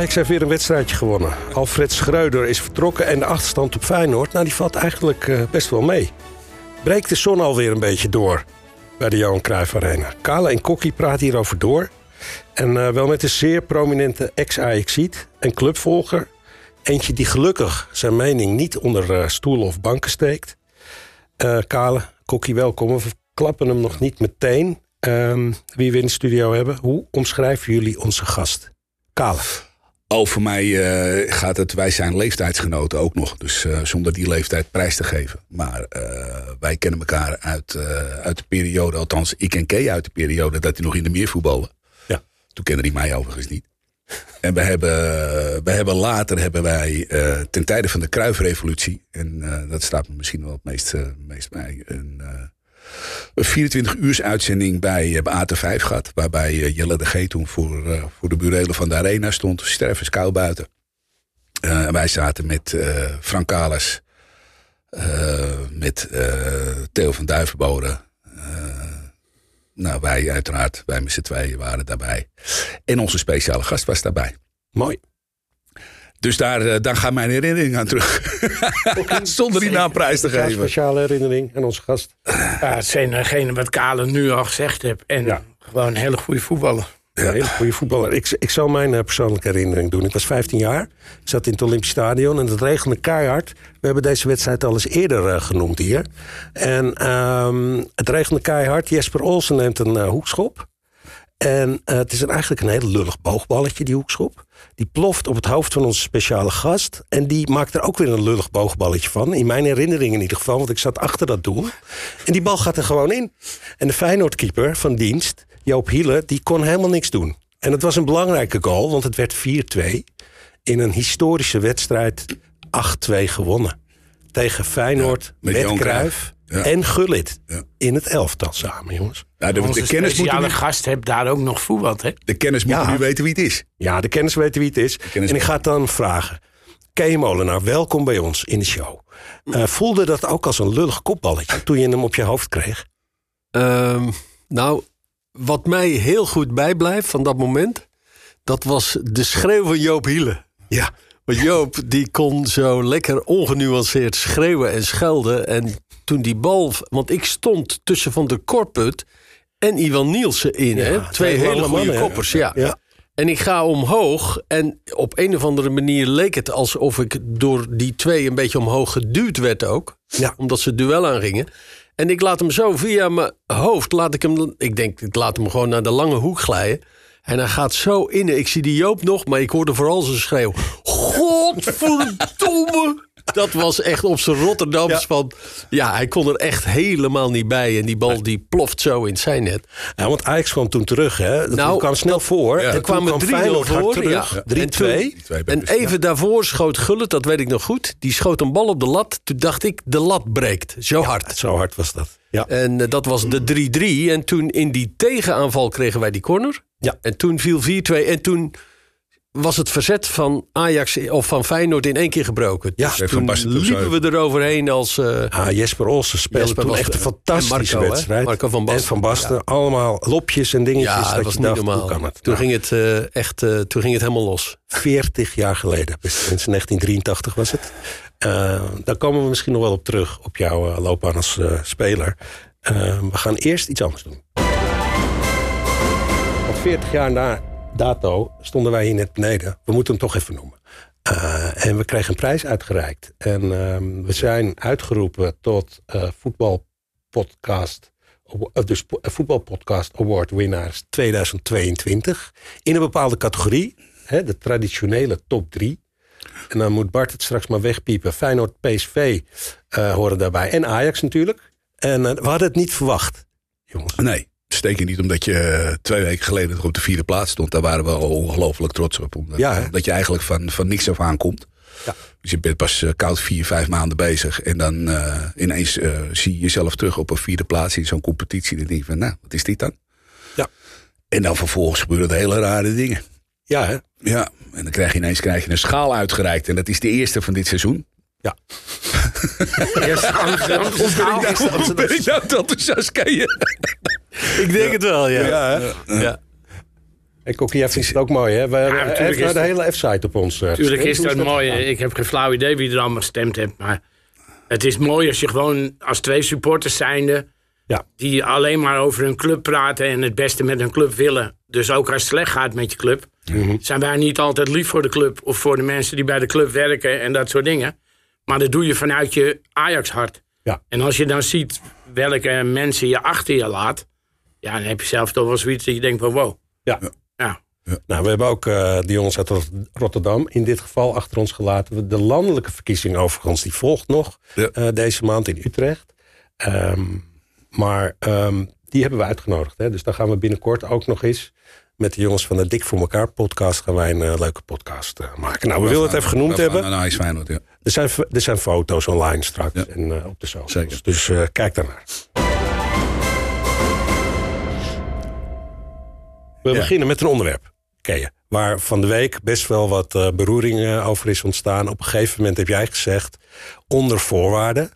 Ajax heeft weer een wedstrijdje gewonnen. Alfred Schreuder is vertrokken en de achterstand op Feyenoord... Nou, die valt eigenlijk uh, best wel mee. Breekt de zon alweer een beetje door bij de Johan Cruijff Arena. Kale en Kokkie praten hierover door. En uh, wel met een zeer prominente ex-Ajaxiet en clubvolger. Eentje die gelukkig zijn mening niet onder uh, stoelen of banken steekt. Kale, Kokkie, welkom. We klappen hem nog niet meteen. Um, wie we in de studio hebben. Hoe omschrijven jullie onze gast? Kale. Oh, voor mij uh, gaat het, wij zijn leeftijdsgenoten ook nog. Dus uh, zonder die leeftijd prijs te geven. Maar uh, wij kennen elkaar uit, uit de periode, althans ik ken Kay uit de periode dat hij nog in de meer voetbalde. Ja. Toen kende hij mij overigens niet. En we hebben, we hebben later hebben wij ten tijde van de Kruifrevolutie, en dat staat me misschien wel het meest, meest bij, een, een 24 uurs uitzending bij, eh, bij AT5 gehad. Waarbij eh, Jelle de G toen voor, uh, voor de burelen van de arena stond. Sterven kou buiten. Wij zaten met Frank Kalas. met Theo van Duivenbode. nou, wij uiteraard, wij met z'n tweeën waren daarbij. En onze speciale gast was daarbij. Mooi. Dus daar, uh, daar gaan mijn herinneringen aan terug. Zonder die naam prijs te geven. Een speciale herinnering aan onze gast. Ja, het zijn degene wat Kale nu al gezegd heeft. En ja. gewoon een hele goede voetballer. Ja, een hele goede voetballer. Ik, ik zal mijn uh, persoonlijke herinnering doen. Ik was 15 jaar, ik zat in het Olympisch Stadion en het regende keihard. We hebben deze wedstrijd al eens eerder uh, genoemd hier. En um, het regende keihard. Jesper Olsen neemt een hoekschop. En het is een, eigenlijk een heel lullig boogballetje, die hoekschop. Die ploft op het hoofd van onze speciale gast. En die maakt er ook weer een lullig boogballetje van. In mijn herinnering in ieder geval, want ik zat achter dat doel. En die bal gaat er gewoon in. En de Feyenoordkeeper van dienst, Joop Hiele, die kon helemaal niks doen. En het was een belangrijke goal, want het werd 4-2. In een historische wedstrijd 8-2 gewonnen. Tegen Feyenoord ja, met, met Cruijff. Ja. En Gullit ja. in het elftal samen, jongens. Ja, de, de kennis moet u... gast hebt daar ook nog voetbal, hè? De kennis moet ja. u weten wie het is. Ja, de kennis weten wie het is. En ik ga het dan vragen. Kei Molenaar, welkom bij ons in de show. Uh, voelde dat ook als een lullig kopballetje toen je hem op je hoofd kreeg? Um, nou, wat mij heel goed bijblijft van dat moment... dat was de schreeuw van Joop Hiele. Ja. Want Joop die kon zo lekker ongenuanceerd schreeuwen en schelden. En toen die bal... Want ik stond tussen Van de Korput en Iwan Nielsen in. Ja, hè? Twee hele goede mannen, koppers, ja. ja. En ik ga omhoog en op een of andere manier leek het alsof ik door die twee een beetje omhoog geduwd werd ook. Ja. Omdat ze duel aangingen. En ik laat hem zo via mijn hoofd, laat ik hem, ik denk ik laat hem gewoon naar de lange hoek glijden. En hij gaat zo in. Ik zie die Joop nog, maar ik hoorde vooral zijn schreeuw. Godverdomme! Dat was echt op zijn Rotterdams ja. van... Ja, hij kon er echt helemaal niet bij. En die bal die ploft zo in zijn net. Ja, want Ajax kwam toen terug, hè? Dat nou, kwam snel voor. Ja. En kwamen 3-0 voor. Ja. 3-2. En, en, even daarvoor schoot Gullit, dat weet ik nog goed. Die schoot een bal op de lat. Toen dacht ik, de lat breekt. Zo hard. Zo hard was dat. Ja. En uh, dat was de 3-3. En toen in die tegenaanval kregen wij die corner. Ja. En toen viel 4-2. En toen was het verzet van Ajax of van Feyenoord in één keer gebroken. Ja, dus toen liepen we eroverheen als... Uh, ah, Jesper Olsen speelde Jesper toen echt een fantastische Marco, wedstrijd. Marco van Basten. En Van Basten. Ja. Allemaal lopjes en dingetjes. Ja, dat, dat was niet dacht, normaal. Toen, nou, ging het, uh, echt, uh, toen ging het helemaal los. 40 jaar geleden. Sinds 1983 was het. Daar komen we misschien nog wel op terug. Op jouw loopbaan als speler. we gaan eerst iets anders doen. Want 40 jaar na dato stonden wij hier net beneden. We moeten hem toch even noemen. Uh, en we kregen een prijs uitgereikt. En uh, we zijn uitgeroepen tot uh, voetbalpodcast, dus voetbalpodcast award winnaars 2022. In een bepaalde categorie, hè, de traditionele top 3. En dan moet Bart het straks maar wegpiepen. Feyenoord, PSV horen daarbij. En Ajax natuurlijk. En we hadden het niet verwacht, jongens. Nee. Zeker niet omdat je twee weken geleden nog op de vierde plaats stond. Daar waren we al ongelooflijk trots op. Omdat, ja, dat je eigenlijk van, van niks af aankomt. Ja. Dus je bent pas uh, koud vier, vijf maanden bezig. En dan uh, ineens uh, zie je jezelf terug op een vierde plaats in zo'n competitie. En dan denk je van, nou, wat is dit dan? Ja. En dan vervolgens gebeuren er hele rare dingen. Ja, hè? Ja, en dan krijg je ineens krijg je een schaal uitgereikt. En dat is de eerste van dit seizoen. Ja. Eerst Amsterdam. Ben ik nou enthousiast, ken je? Ik denk het wel, ja. ja, Kokkie, jij vindt het ook mooi, hè? We hebben natuurlijk de hele F-site op ons. eh, Tuurlijk is dat mooi. gegaan? Ik heb geen flauw idee wie er allemaal gestemd heeft. Maar het is mooi als je gewoon als twee supporters zijnde... Ja. die alleen maar over hun club praten en het beste met hun club willen. Dus ook als het slecht gaat met je club... Mhm. zijn wij niet altijd lief voor de club... of voor de mensen die bij de club werken en dat soort dingen. Maar dat doe je vanuit je Ajax-hart. Ja. En als je dan ziet welke mensen je achter je laat... ja, dan heb je zelf toch wel zoiets dat je denkt van wow. Ja. Ja. Nou, we hebben ook eh de jongens uit Rot- Rotterdam in dit geval achter ons gelaten. De landelijke verkiezing overigens, die volgt nog Ja. eh, deze maand in Utrecht. Ehm, maar ehm, die hebben we uitgenodigd. Hè? Dus daar gaan we binnenkort ook nog eens... met de jongens van de Dik voor elkaar podcast... gaan wij een eh, leuke podcast eh, maken. Nou, we willen het even genoemd hebben. Nou, is Feyenoord, ja. Er zijn, er zijn foto's online straks Ja. en eh, op de socials. Zeker. Dus eh, kijk daarnaar. We Ja. beginnen met een onderwerp, Kees. Waar van de week best wel wat eh, beroering over is ontstaan. Op een gegeven moment heb jij gezegd... onder voorwaarden,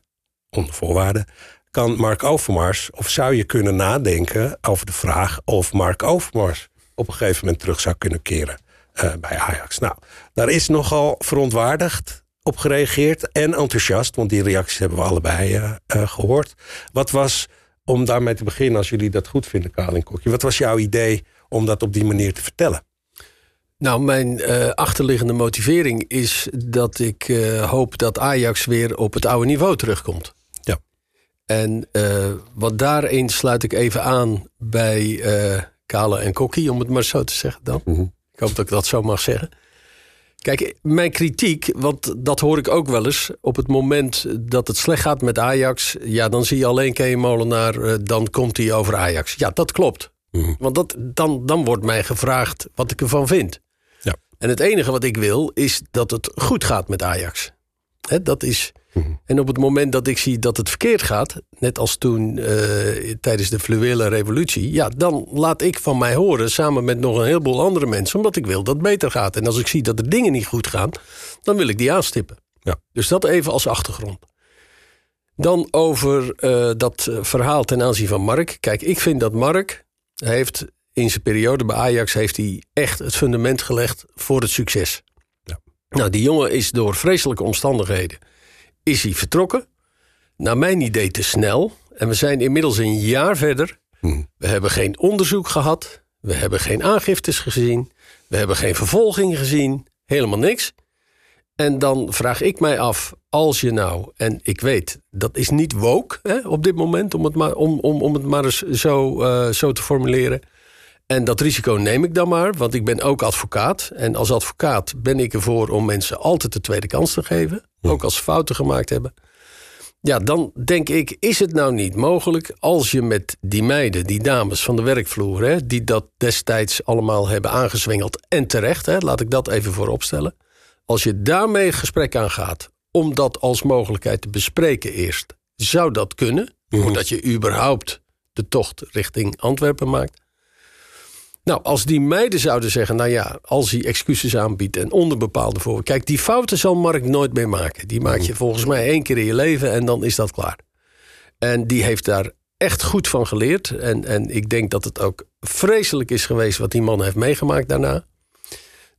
onder voorwaarden... kan Mark Overmars... of zou je kunnen nadenken over de vraag... of Mark Overmars op een gegeven moment terug zou kunnen keren eh, bij Ajax. Nou, daar is nogal verontwaardigd op gereageerd en enthousiast, want die reacties hebben we allebei eh, eh, gehoord. Wat was, om daarmee te beginnen, als jullie dat goed vinden, Kaal en Kokje, wat was jouw idee om dat op die manier te vertellen? Nou, mijn achterliggende motivering is dat ik hoop dat Ajax weer op het oude niveau terugkomt. Ja. En wat daarin sluit ik even aan bij Kale en Kokkie, om het maar zo te zeggen dan. Mhm. Ik hoop dat ik dat zo mag zeggen. Kijk, mijn kritiek, want dat hoor ik ook wel eens. Op het moment dat het slecht gaat met Ajax, ja, dan zie je alleen Kee Molenaar, eh, dan komt hij over Ajax. Ja, dat klopt. Mhm. Want dat, dan, dan wordt mij gevraagd wat ik ervan vind. Ja. En het enige wat ik wil, is dat het goed gaat met Ajax. Dat is. En op het moment dat ik zie dat het verkeerd gaat, net als toen eh, tijdens de fluwele revolutie, ja, dan laat ik van mij horen samen met nog een heleboel andere mensen, omdat ik wil dat het beter gaat. En als ik zie dat de dingen niet goed gaan, dan wil ik die aanstippen. Ja. Dus dat even als achtergrond. Dan over eh, dat eh, verhaal ten aanzien van Mark. Kijk, ik vind dat Mark heeft in zijn periode bij Ajax heeft hij echt het fundament gelegd voor het succes. Nou, die jongen is door vreselijke omstandigheden is hij vertrokken. Naar mijn idee te snel. En we zijn inmiddels een jaar verder. Hmm. We hebben geen onderzoek gehad. We hebben geen aangiftes gezien. We hebben geen vervolging gezien. Helemaal niks. En dan vraag ik mij af, als je nou, en ik weet, dat is niet woke hè, op dit moment, om het maar, om, om, om het maar eens zo, eh, zo te formuleren. En dat risico neem ik dan maar, want ik ben ook advocaat. En als advocaat ben ik ervoor om mensen altijd de tweede kans te geven. Ook als ze fouten gemaakt hebben. Ja, dan denk ik, is het nou niet mogelijk als je met die meiden, die dames van de werkvloer, hè, die dat destijds allemaal hebben aangezwengeld en terecht, hè, laat ik dat even voorop stellen. Als je daarmee gesprek aangaat om dat als mogelijkheid te bespreken eerst, zou dat kunnen, voordat je überhaupt de tocht richting Antwerpen maakt. Nou, als die meiden zouden zeggen, nou ja, als hij excuses aanbiedt en onder bepaalde voor. Kijk, die fouten zal Mark nooit meer maken. Die maak je volgens mij één keer in je leven en dan is dat klaar. En die heeft daar echt goed van geleerd. En, en ik denk dat het ook vreselijk is geweest wat die man heeft meegemaakt daarna.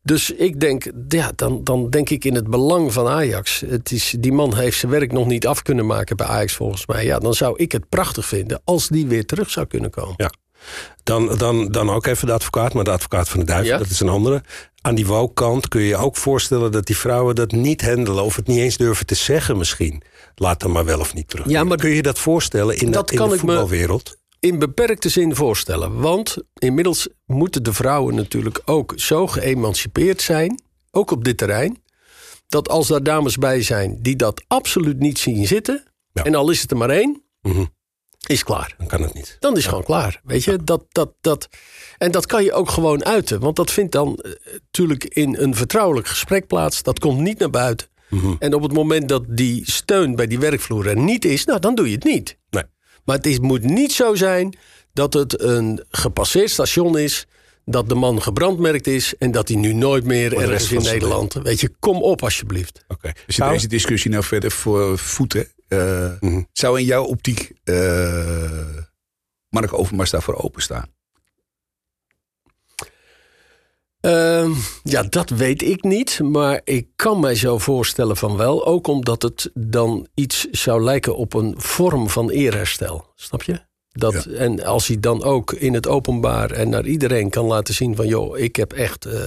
Dus ik denk, ja, dan, dan denk ik in het belang van Ajax. Het is, die man heeft zijn werk nog niet af kunnen maken bij Ajax volgens mij. Ja, dan zou ik het prachtig vinden als die weer terug zou kunnen komen. Ja. Dan, dan, dan ook even de advocaat, maar de advocaat van de duivel, Ja. dat is een andere. Aan die woke-kant kun je je ook voorstellen dat die vrouwen dat niet handelen... of het niet eens durven te zeggen misschien. Laat hem maar wel of niet terug. Ja, maar- kun je dat voorstellen in, Dat de, in kan de ik me- voetbalwereld? in beperkte zin voorstellen. Want inmiddels moeten de vrouwen natuurlijk ook zo geëmancipeerd zijn, ook op dit terrein, dat als daar dames bij zijn die dat absoluut niet zien zitten, Ja. en al is het er maar één, Mhm. Is klaar. Dan kan het niet. Dan is gewoon klaar. Weet je, dat, dat, dat. En dat kan je ook gewoon uiten. Want dat vindt dan eh, natuurlijk in een vertrouwelijk gesprek plaats. Dat komt niet naar buiten. En op het moment dat die steun bij die werkvloer er niet is, nou, dan doe je het niet. Nee. Maar het is, moet niet zo zijn dat het een gepasseerd station is. Dat de man gebrandmerkt is en dat hij nu nooit meer ergens in Nederland. Weet je, kom op alsjeblieft. Oké. Je deze discussie nou verder voor voeten. Eh, Mhm. Zou in jouw optiek eh Mark Overmars daarvoor openstaan? Ehm, ja, dat weet ik niet. Maar ik kan mij zo voorstellen van wel. Ook omdat het dan iets zou lijken op een vorm van eerherstel. Snap je? Dat, En als hij dan ook in het openbaar en naar iedereen kan laten zien van... joh, ik heb echt eh,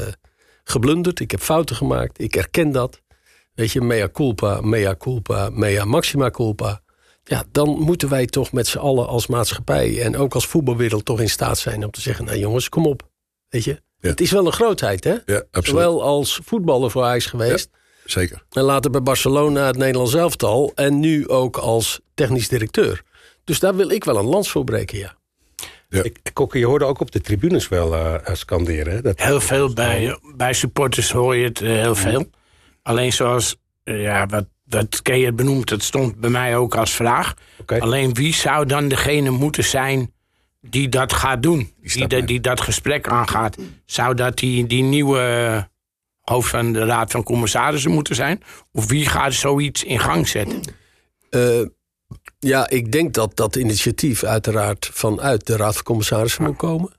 geblunderd, ik heb fouten gemaakt, ik erken dat. Weet je, mea culpa, mea culpa, mea maxima culpa. Ja, dan moeten wij toch met z'n allen als maatschappij... en ook als voetbalwereld toch in staat zijn om te zeggen... nou jongens, kom op. Weet je, het is wel een grootheid, hè? Ja, absoluut. Zowel als voetballer voor Ajax geweest... Zeker. En later bij Barcelona het Nederlands elftal. En nu ook als technisch directeur. Dus daar wil ik wel een lans voor breken, ja. Ja. Ik, Kokke, je hoorde ook op de tribunes wel eh, eh, scanderen. Hè? Dat, Heel veel bij, bij supporters hoor je het eh, heel veel. Alleen zoals, eh, ja, wat, wat Kees benoemt, dat stond bij mij ook als vraag. Alleen wie zou dan degene moeten zijn die dat gaat doen? Die, mij. die dat gesprek aangaat. Zou dat die, die nieuwe hoofd van de Raad van Commissarissen moeten zijn? Of wie gaat zoiets in gang zetten? Eh, ja, ik denk dat dat initiatief uiteraard vanuit de Raad van Commissarissen moet komen.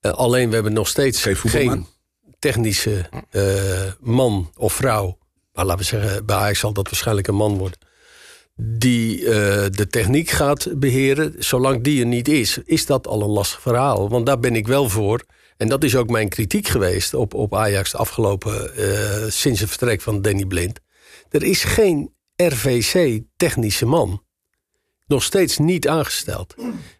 Eh, alleen we hebben nog steeds Geen voetbalman. Technische eh, man of vrouw. Maar laten we zeggen, bij Ajax zal dat waarschijnlijk een man worden. Die eh, de techniek gaat beheren. Zolang die er niet is, is dat al een lastig verhaal. Want daar ben ik wel voor. En dat is ook mijn kritiek geweest op, op Ajax de afgelopen... eh, sinds het vertrek van Danny Blind. Er is geen RVC-technische man. Nog steeds niet aangesteld.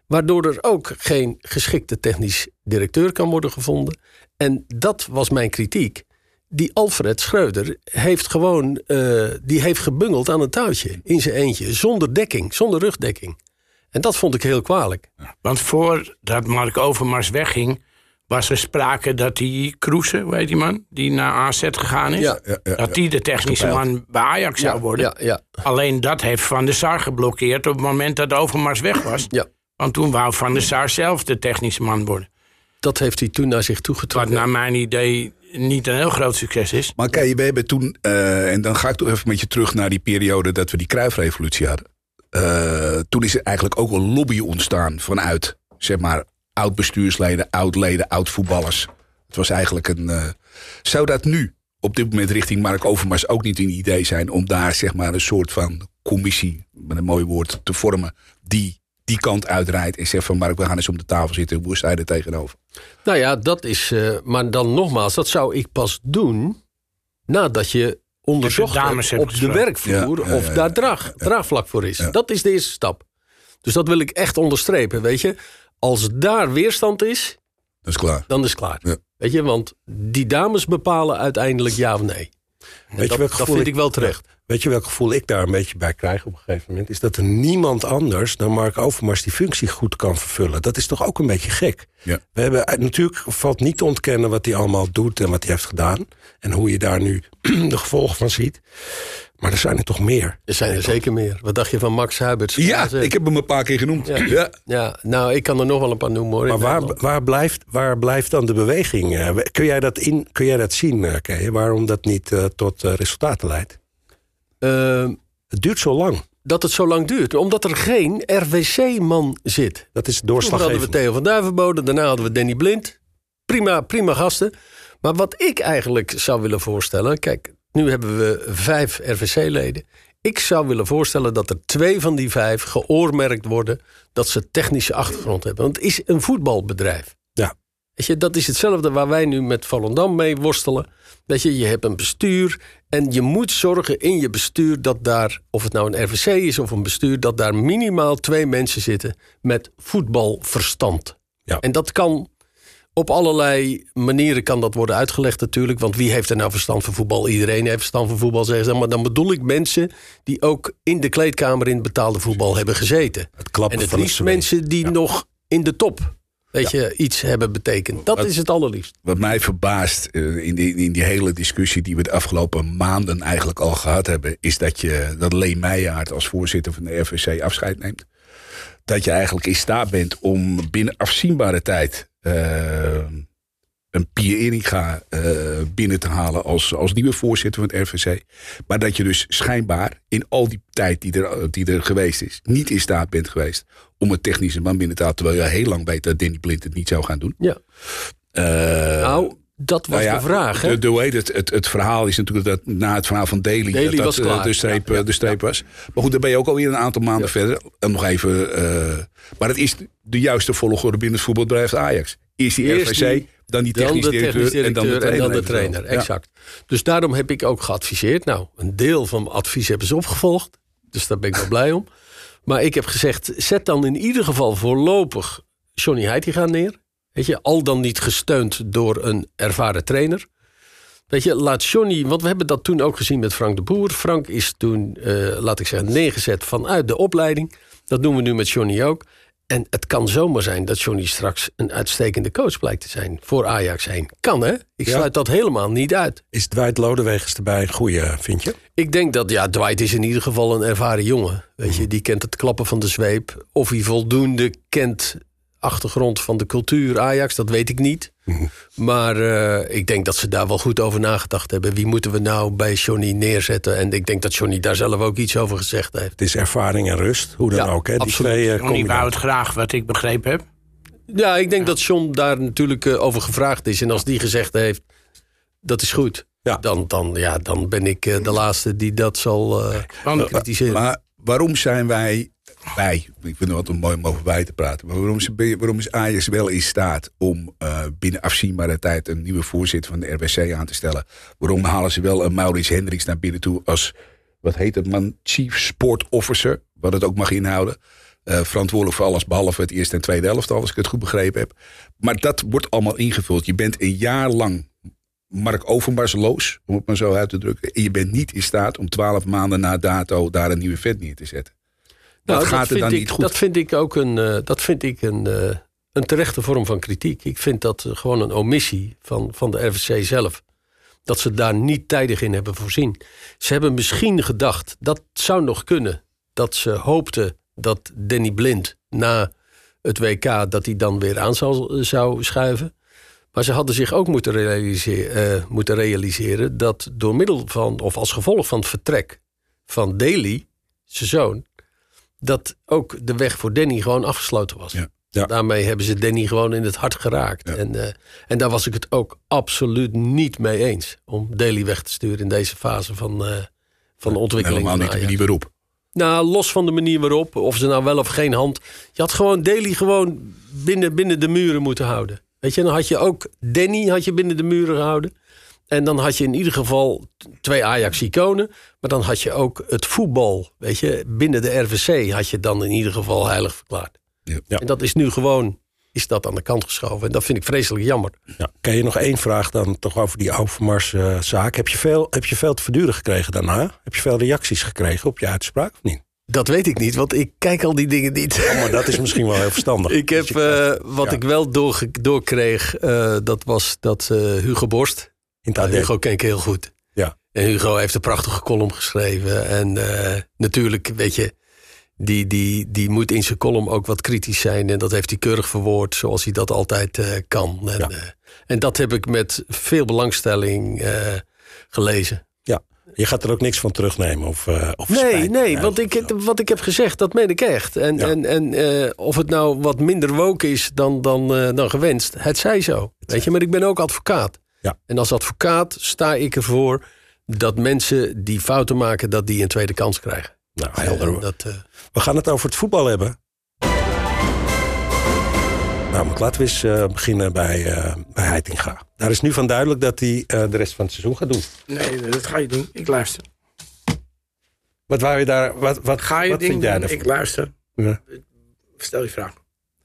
Waardoor er ook geen geschikte technisch directeur kan worden gevonden. En dat was mijn kritiek. Die Alfred Schreuder heeft gewoon eh, die heeft gebungeld aan een touwtje in zijn eentje. Zonder dekking, zonder rugdekking. En dat vond ik heel kwalijk. Want voordat Mark Overmars wegging... was er sprake dat die Kroese, hoe heet die man? Die naar AZ gegaan is. Ja, ja, ja, dat die de technische man bij Ajax zou worden. Ja, ja, Alleen dat heeft Van der Sar geblokkeerd op het moment dat Overmars weg was. ja. Want toen wou Van der Sar zelf de technische man worden. Dat heeft hij toen naar zich Wat toegetrokken. naar mijn idee niet een heel groot succes is. Maar kijk, we hebben toen, eh, en dan ga ik toch even met je terug naar die periode dat we die Kruifrevolutie hadden. Eh, toen is er eigenlijk ook een lobby ontstaan vanuit, zeg maar, oud-bestuursleden, oud-leden, oud-voetballers. Het was eigenlijk een. eh, zou dat nu op dit moment richting Mark Overmars ook niet een idee zijn om daar, zeg maar, een soort van commissie, met een mooi woord, te vormen, die die kant uitrijdt en zegt van Mark, we gaan eens om de tafel zitten, hoe sta je er tegenover? Nou ja, dat is. eh, maar dan nogmaals, dat zou ik pas doen. nadat je onderzocht dames op de werkvloer. Ja, ja, of ja, daar draag, draagvlak voor is. Dat is de eerste stap. Dus dat wil ik echt onderstrepen. Weet je, als daar weerstand is, Dat is klaar. dan is het klaar. Ja. Weet je, want die dames bepalen uiteindelijk ja of nee. En Weet je dat, welk dat gevoel vind ik wel terecht. Weet je welk gevoel ik daar een beetje bij krijg op een gegeven moment? Is dat er niemand anders dan Mark Overmars die functie goed kan vervullen. Dat is toch ook een beetje gek? Ja. We hebben, eh, natuurlijk valt niet te ontkennen wat hij allemaal doet en wat hij heeft gedaan. En hoe je daar nu de gevolgen van ziet. Maar er zijn er toch meer. Er zijn er zeker meer. Wat dacht je van Max Huiberts? Ja, ik heb hem een paar keer genoemd. Ja. Ja, nou, ik kan er nog wel een paar noemen hoor. Maar waar, waar, blijft, waar blijft dan de beweging? eh? kun, jij dat in, kun jij dat zien, eh, Kay? Waarom dat niet eh, tot resultaten leidt? Ehm, Het duurt zo lang. dat het zo lang duurt. Omdat er geen RWC-man zit. Dat is Toen hadden we doorslaggevend. Theo van Duivenbode, daarna hadden we Danny Blind. Prima, prima gasten. Maar wat ik eigenlijk zou willen voorstellen... Kijk, nu hebben we vijf RVC-leden. Ik zou willen voorstellen dat er twee van die vijf geoormerkt worden... dat ze technische achtergrond hebben. Want het is een voetbalbedrijf. Ja. Weet je, dat is hetzelfde waar wij nu met Volendam mee worstelen. Weet je, je hebt een bestuur en je moet zorgen in je bestuur dat daar, of het nou een RVC is of een bestuur, dat daar minimaal twee mensen zitten met voetbalverstand. Ja. En dat kan op allerlei manieren kan dat worden uitgelegd natuurlijk. Want wie heeft er nou verstand van voetbal? Iedereen heeft verstand van voetbal, zeggen ze. Maar dan bedoel ik mensen die ook in de kleedkamer in het betaalde voetbal hebben gezeten. Het klappen En het van liefst mensen die nog in de top weet je, iets hebben betekend. Dat is het allerliefst. Wat mij verbaast eh, in, die, in die hele discussie die we de afgelopen maanden eigenlijk al gehad hebben, is dat je dat Leen Meijaard als voorzitter van de RVC afscheid neemt. Dat je eigenlijk in staat bent om binnen afzienbare tijd eh, een Pier Eringa eh, binnen te halen als, als nieuwe voorzitter van het RVC. Maar dat je dus schijnbaar in al die tijd die er, die er geweest is, niet in staat bent geweest om een technische man binnen te halen. Terwijl je heel lang weet dat Danny Blind het niet zou gaan doen. Ja. Eh, Nou, Dat was Nou ja, de vraag. Hè? De, de, het, het, het verhaal is natuurlijk dat na het verhaal van Daly, Daly dat, eh, klaar. de streep, Ja, ja, de streep was. Maar goed, dan ben je ook alweer een aantal maanden verder. En nog even. eh, maar het is de juiste volgorde binnen het voetbalbedrijf Ajax. Eerst die Eerst RVC, die- dan die technisch directeur, technisch en dan de trainer. dan de trainer. Exact. Dus daarom heb ik ook geadviseerd. Nou, een deel van mijn advies hebben ze opgevolgd. Dus daar ben ik wel blij om. Maar ik heb gezegd, zet dan in ieder geval voorlopig Johnny Heitinga neer. Weet je, al dan niet gesteund door een ervaren trainer. Weet je, laat Johnny, want we hebben dat toen ook gezien met Frank de Boer. Frank is toen, eh, laat ik zeggen, neergezet vanuit de opleiding. Dat doen we nu met Johnny ook. En het kan zomaar zijn dat Johnny straks een uitstekende coach blijkt te zijn voor Ajax heen. Kan hè? Ik Ja. sluit dat helemaal niet uit. Is Dwight Lodewegens erbij een goede, vind je? Ik denk dat, ja, Dwight is in ieder geval een ervaren jongen. Weet je, die kent het klappen van de zweep. Of hij voldoende kent achtergrond van de cultuur Ajax, dat weet ik niet. Maar eh, ik denk dat ze daar wel goed over nagedacht hebben. Wie moeten we nou bij Johnny neerzetten? En ik denk dat Johnny daar zelf ook iets over gezegd heeft. Het is ervaring en rust, hoe dan Ja, ook. Hè? Die absoluut. twee eh, Johnny wou het graag, wat ik begrepen heb. Ja, ik denk dat John daar natuurlijk eh, over gevraagd is. En als die gezegd heeft, dat is goed. Ja. Dan, dan, ja, dan ben ik de laatste die dat zal eh Want kritiseren. Maar waarom zijn wij, wij, ik vind het altijd mooi om over wij te praten, maar waarom is, waarom is Ajax wel in staat om eh, binnen afzienbare tijd een nieuwe voorzitter van de RWC aan te stellen? Waarom halen ze wel een Maurits Hendricks naar binnen toe als, wat heet het man, Chief Sport Officer, wat het ook mag inhouden? Eh, verantwoordelijk voor alles behalve het eerste en tweede elftal, als ik het goed begrepen heb. Maar dat wordt allemaal ingevuld. Je bent een jaar lang Mark Overmarsloos, om het maar zo uit te drukken. En je bent niet in staat om twaalf maanden na dato daar een nieuwe vet neer te zetten. Nou, dat gaat er vind dan ik, niet goed. Dat vind ik ook een, eh, dat vind ik een, eh, een terechte vorm van kritiek. Ik vind dat eh, gewoon een omissie van, van de RVC zelf. Dat ze daar niet tijdig in hebben voorzien. Ze hebben misschien gedacht, dat zou nog kunnen. Dat ze hoopten dat Danny Blind na het WK... dat hij dan weer aan zou, zou schuiven. Maar ze hadden zich ook moeten realiseren, moeten realiseren... dat door middel van, of als gevolg van het vertrek van Daly, zijn zoon dat ook de weg voor Danny gewoon afgesloten was. Ja. Ja. Daarmee hebben ze Danny gewoon in het hart geraakt. Ja. En, eh, en daar was ik het ook absoluut niet mee eens. Om Daly weg te sturen in deze fase van, eh, van de ontwikkeling. Helemaal van niet de manier waarop. Nou, los van de manier waarop, of ze nou wel of geen hand. Je had gewoon Daly gewoon binnen, binnen de muren moeten houden. Weet je, dan had je ook Danny had je binnen de muren gehouden. En dan had je in ieder geval twee Ajax-iconen. Maar dan had je ook het voetbal. Weet je, binnen de RVC had je dan in ieder geval heilig verklaard. Ja. En dat is nu gewoon, is dat aan de kant geschoven. En dat vind ik vreselijk jammer. Ja. Kan je nog één vraag dan toch over die Overmars-zaak? heb, je veel, heb je veel te verduren gekregen daarna? Heb je veel reacties gekregen op je uitspraak of niet? Dat weet ik niet, want ik kijk al die dingen niet. Oh, maar dat is misschien wel heel verstandig. Ik heb, Dus eh, wat ja. ik wel doorkreeg, eh, dat was dat eh, Hugo Borst. In. Hugo ken ik heel goed. Ja. En Hugo heeft een prachtige column geschreven. En eh, natuurlijk, weet je, die, die, die moet in zijn column ook wat kritisch zijn. En dat heeft hij keurig verwoord, zoals hij dat altijd eh, kan. En, Ja. eh, en dat heb ik met veel belangstelling gelezen. Ja. Je gaat er ook niks van terugnemen? Of, of Nee, spijt? nee, want ik, wat ik heb gezegd, dat meen ik echt. En, Ja. en, en of het nou wat minder woke is dan, dan, dan gewenst, het zij zo. Weet je, maar ik ben ook advocaat. Ja. En als advocaat sta ik ervoor dat mensen die fouten maken, dat die een tweede kans krijgen. Nou, helder. En dat, eh, We gaan het over het voetbal hebben. Nou, maar laten we eens eh, beginnen bij, eh bij Heitinga. Daar is nu van duidelijk dat hij eh, de rest van het seizoen gaat doen. Nee, dat ga je doen. Ik luister. Wat wou je daar? Wat, wat, Ga je wat ding vind jij doen? daarvan? Ik luister. Ja. Stel je vraag.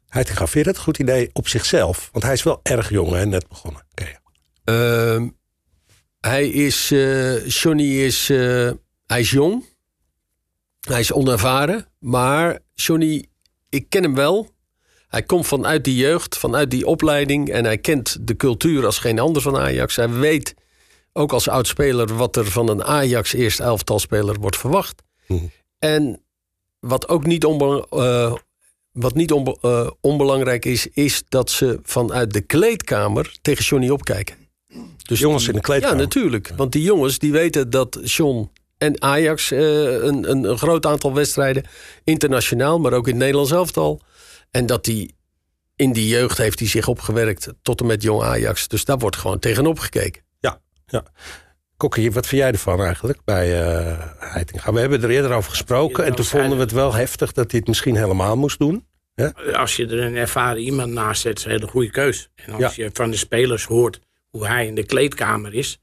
Heitinga, vind je dat een goed idee op zichzelf? Want hij is wel erg jong, hè, net begonnen. Oké. Ehm, hij is, eh, Johnny is, eh, hij is jong. Hij is onervaren. Maar Johnny, ik ken hem wel. Hij komt vanuit die jeugd, vanuit die opleiding. En hij kent de cultuur als geen ander van Ajax. Hij weet ook als oudspeler wat er van een Ajax eerste elftalspeler wordt verwacht. Mhm. En wat ook niet, onbe- eh, wat niet onbe- onbelangrijk is, is dat ze vanuit de kleedkamer tegen Johnny opkijken. Dus Jongens in de kleedkamer. Ja, natuurlijk. Want die jongens die weten dat John en Ajax eh, een, een, een groot aantal wedstrijden internationaal, maar ook in het Nederlands elftal. En dat die in die jeugd heeft hij zich opgewerkt tot en met jong Ajax. Dus daar wordt gewoon tegenop gekeken. Ja, ja. Kokkie, wat vind jij ervan eigenlijk bij uh, Heitinga? We hebben er eerder over gesproken en toen vonden we het wel heftig dat hij het misschien helemaal moest doen. Ja? Als je er een ervaren iemand naast zet, is een hele goede keus. En als je van de spelers hoort hoe hij in de kleedkamer is,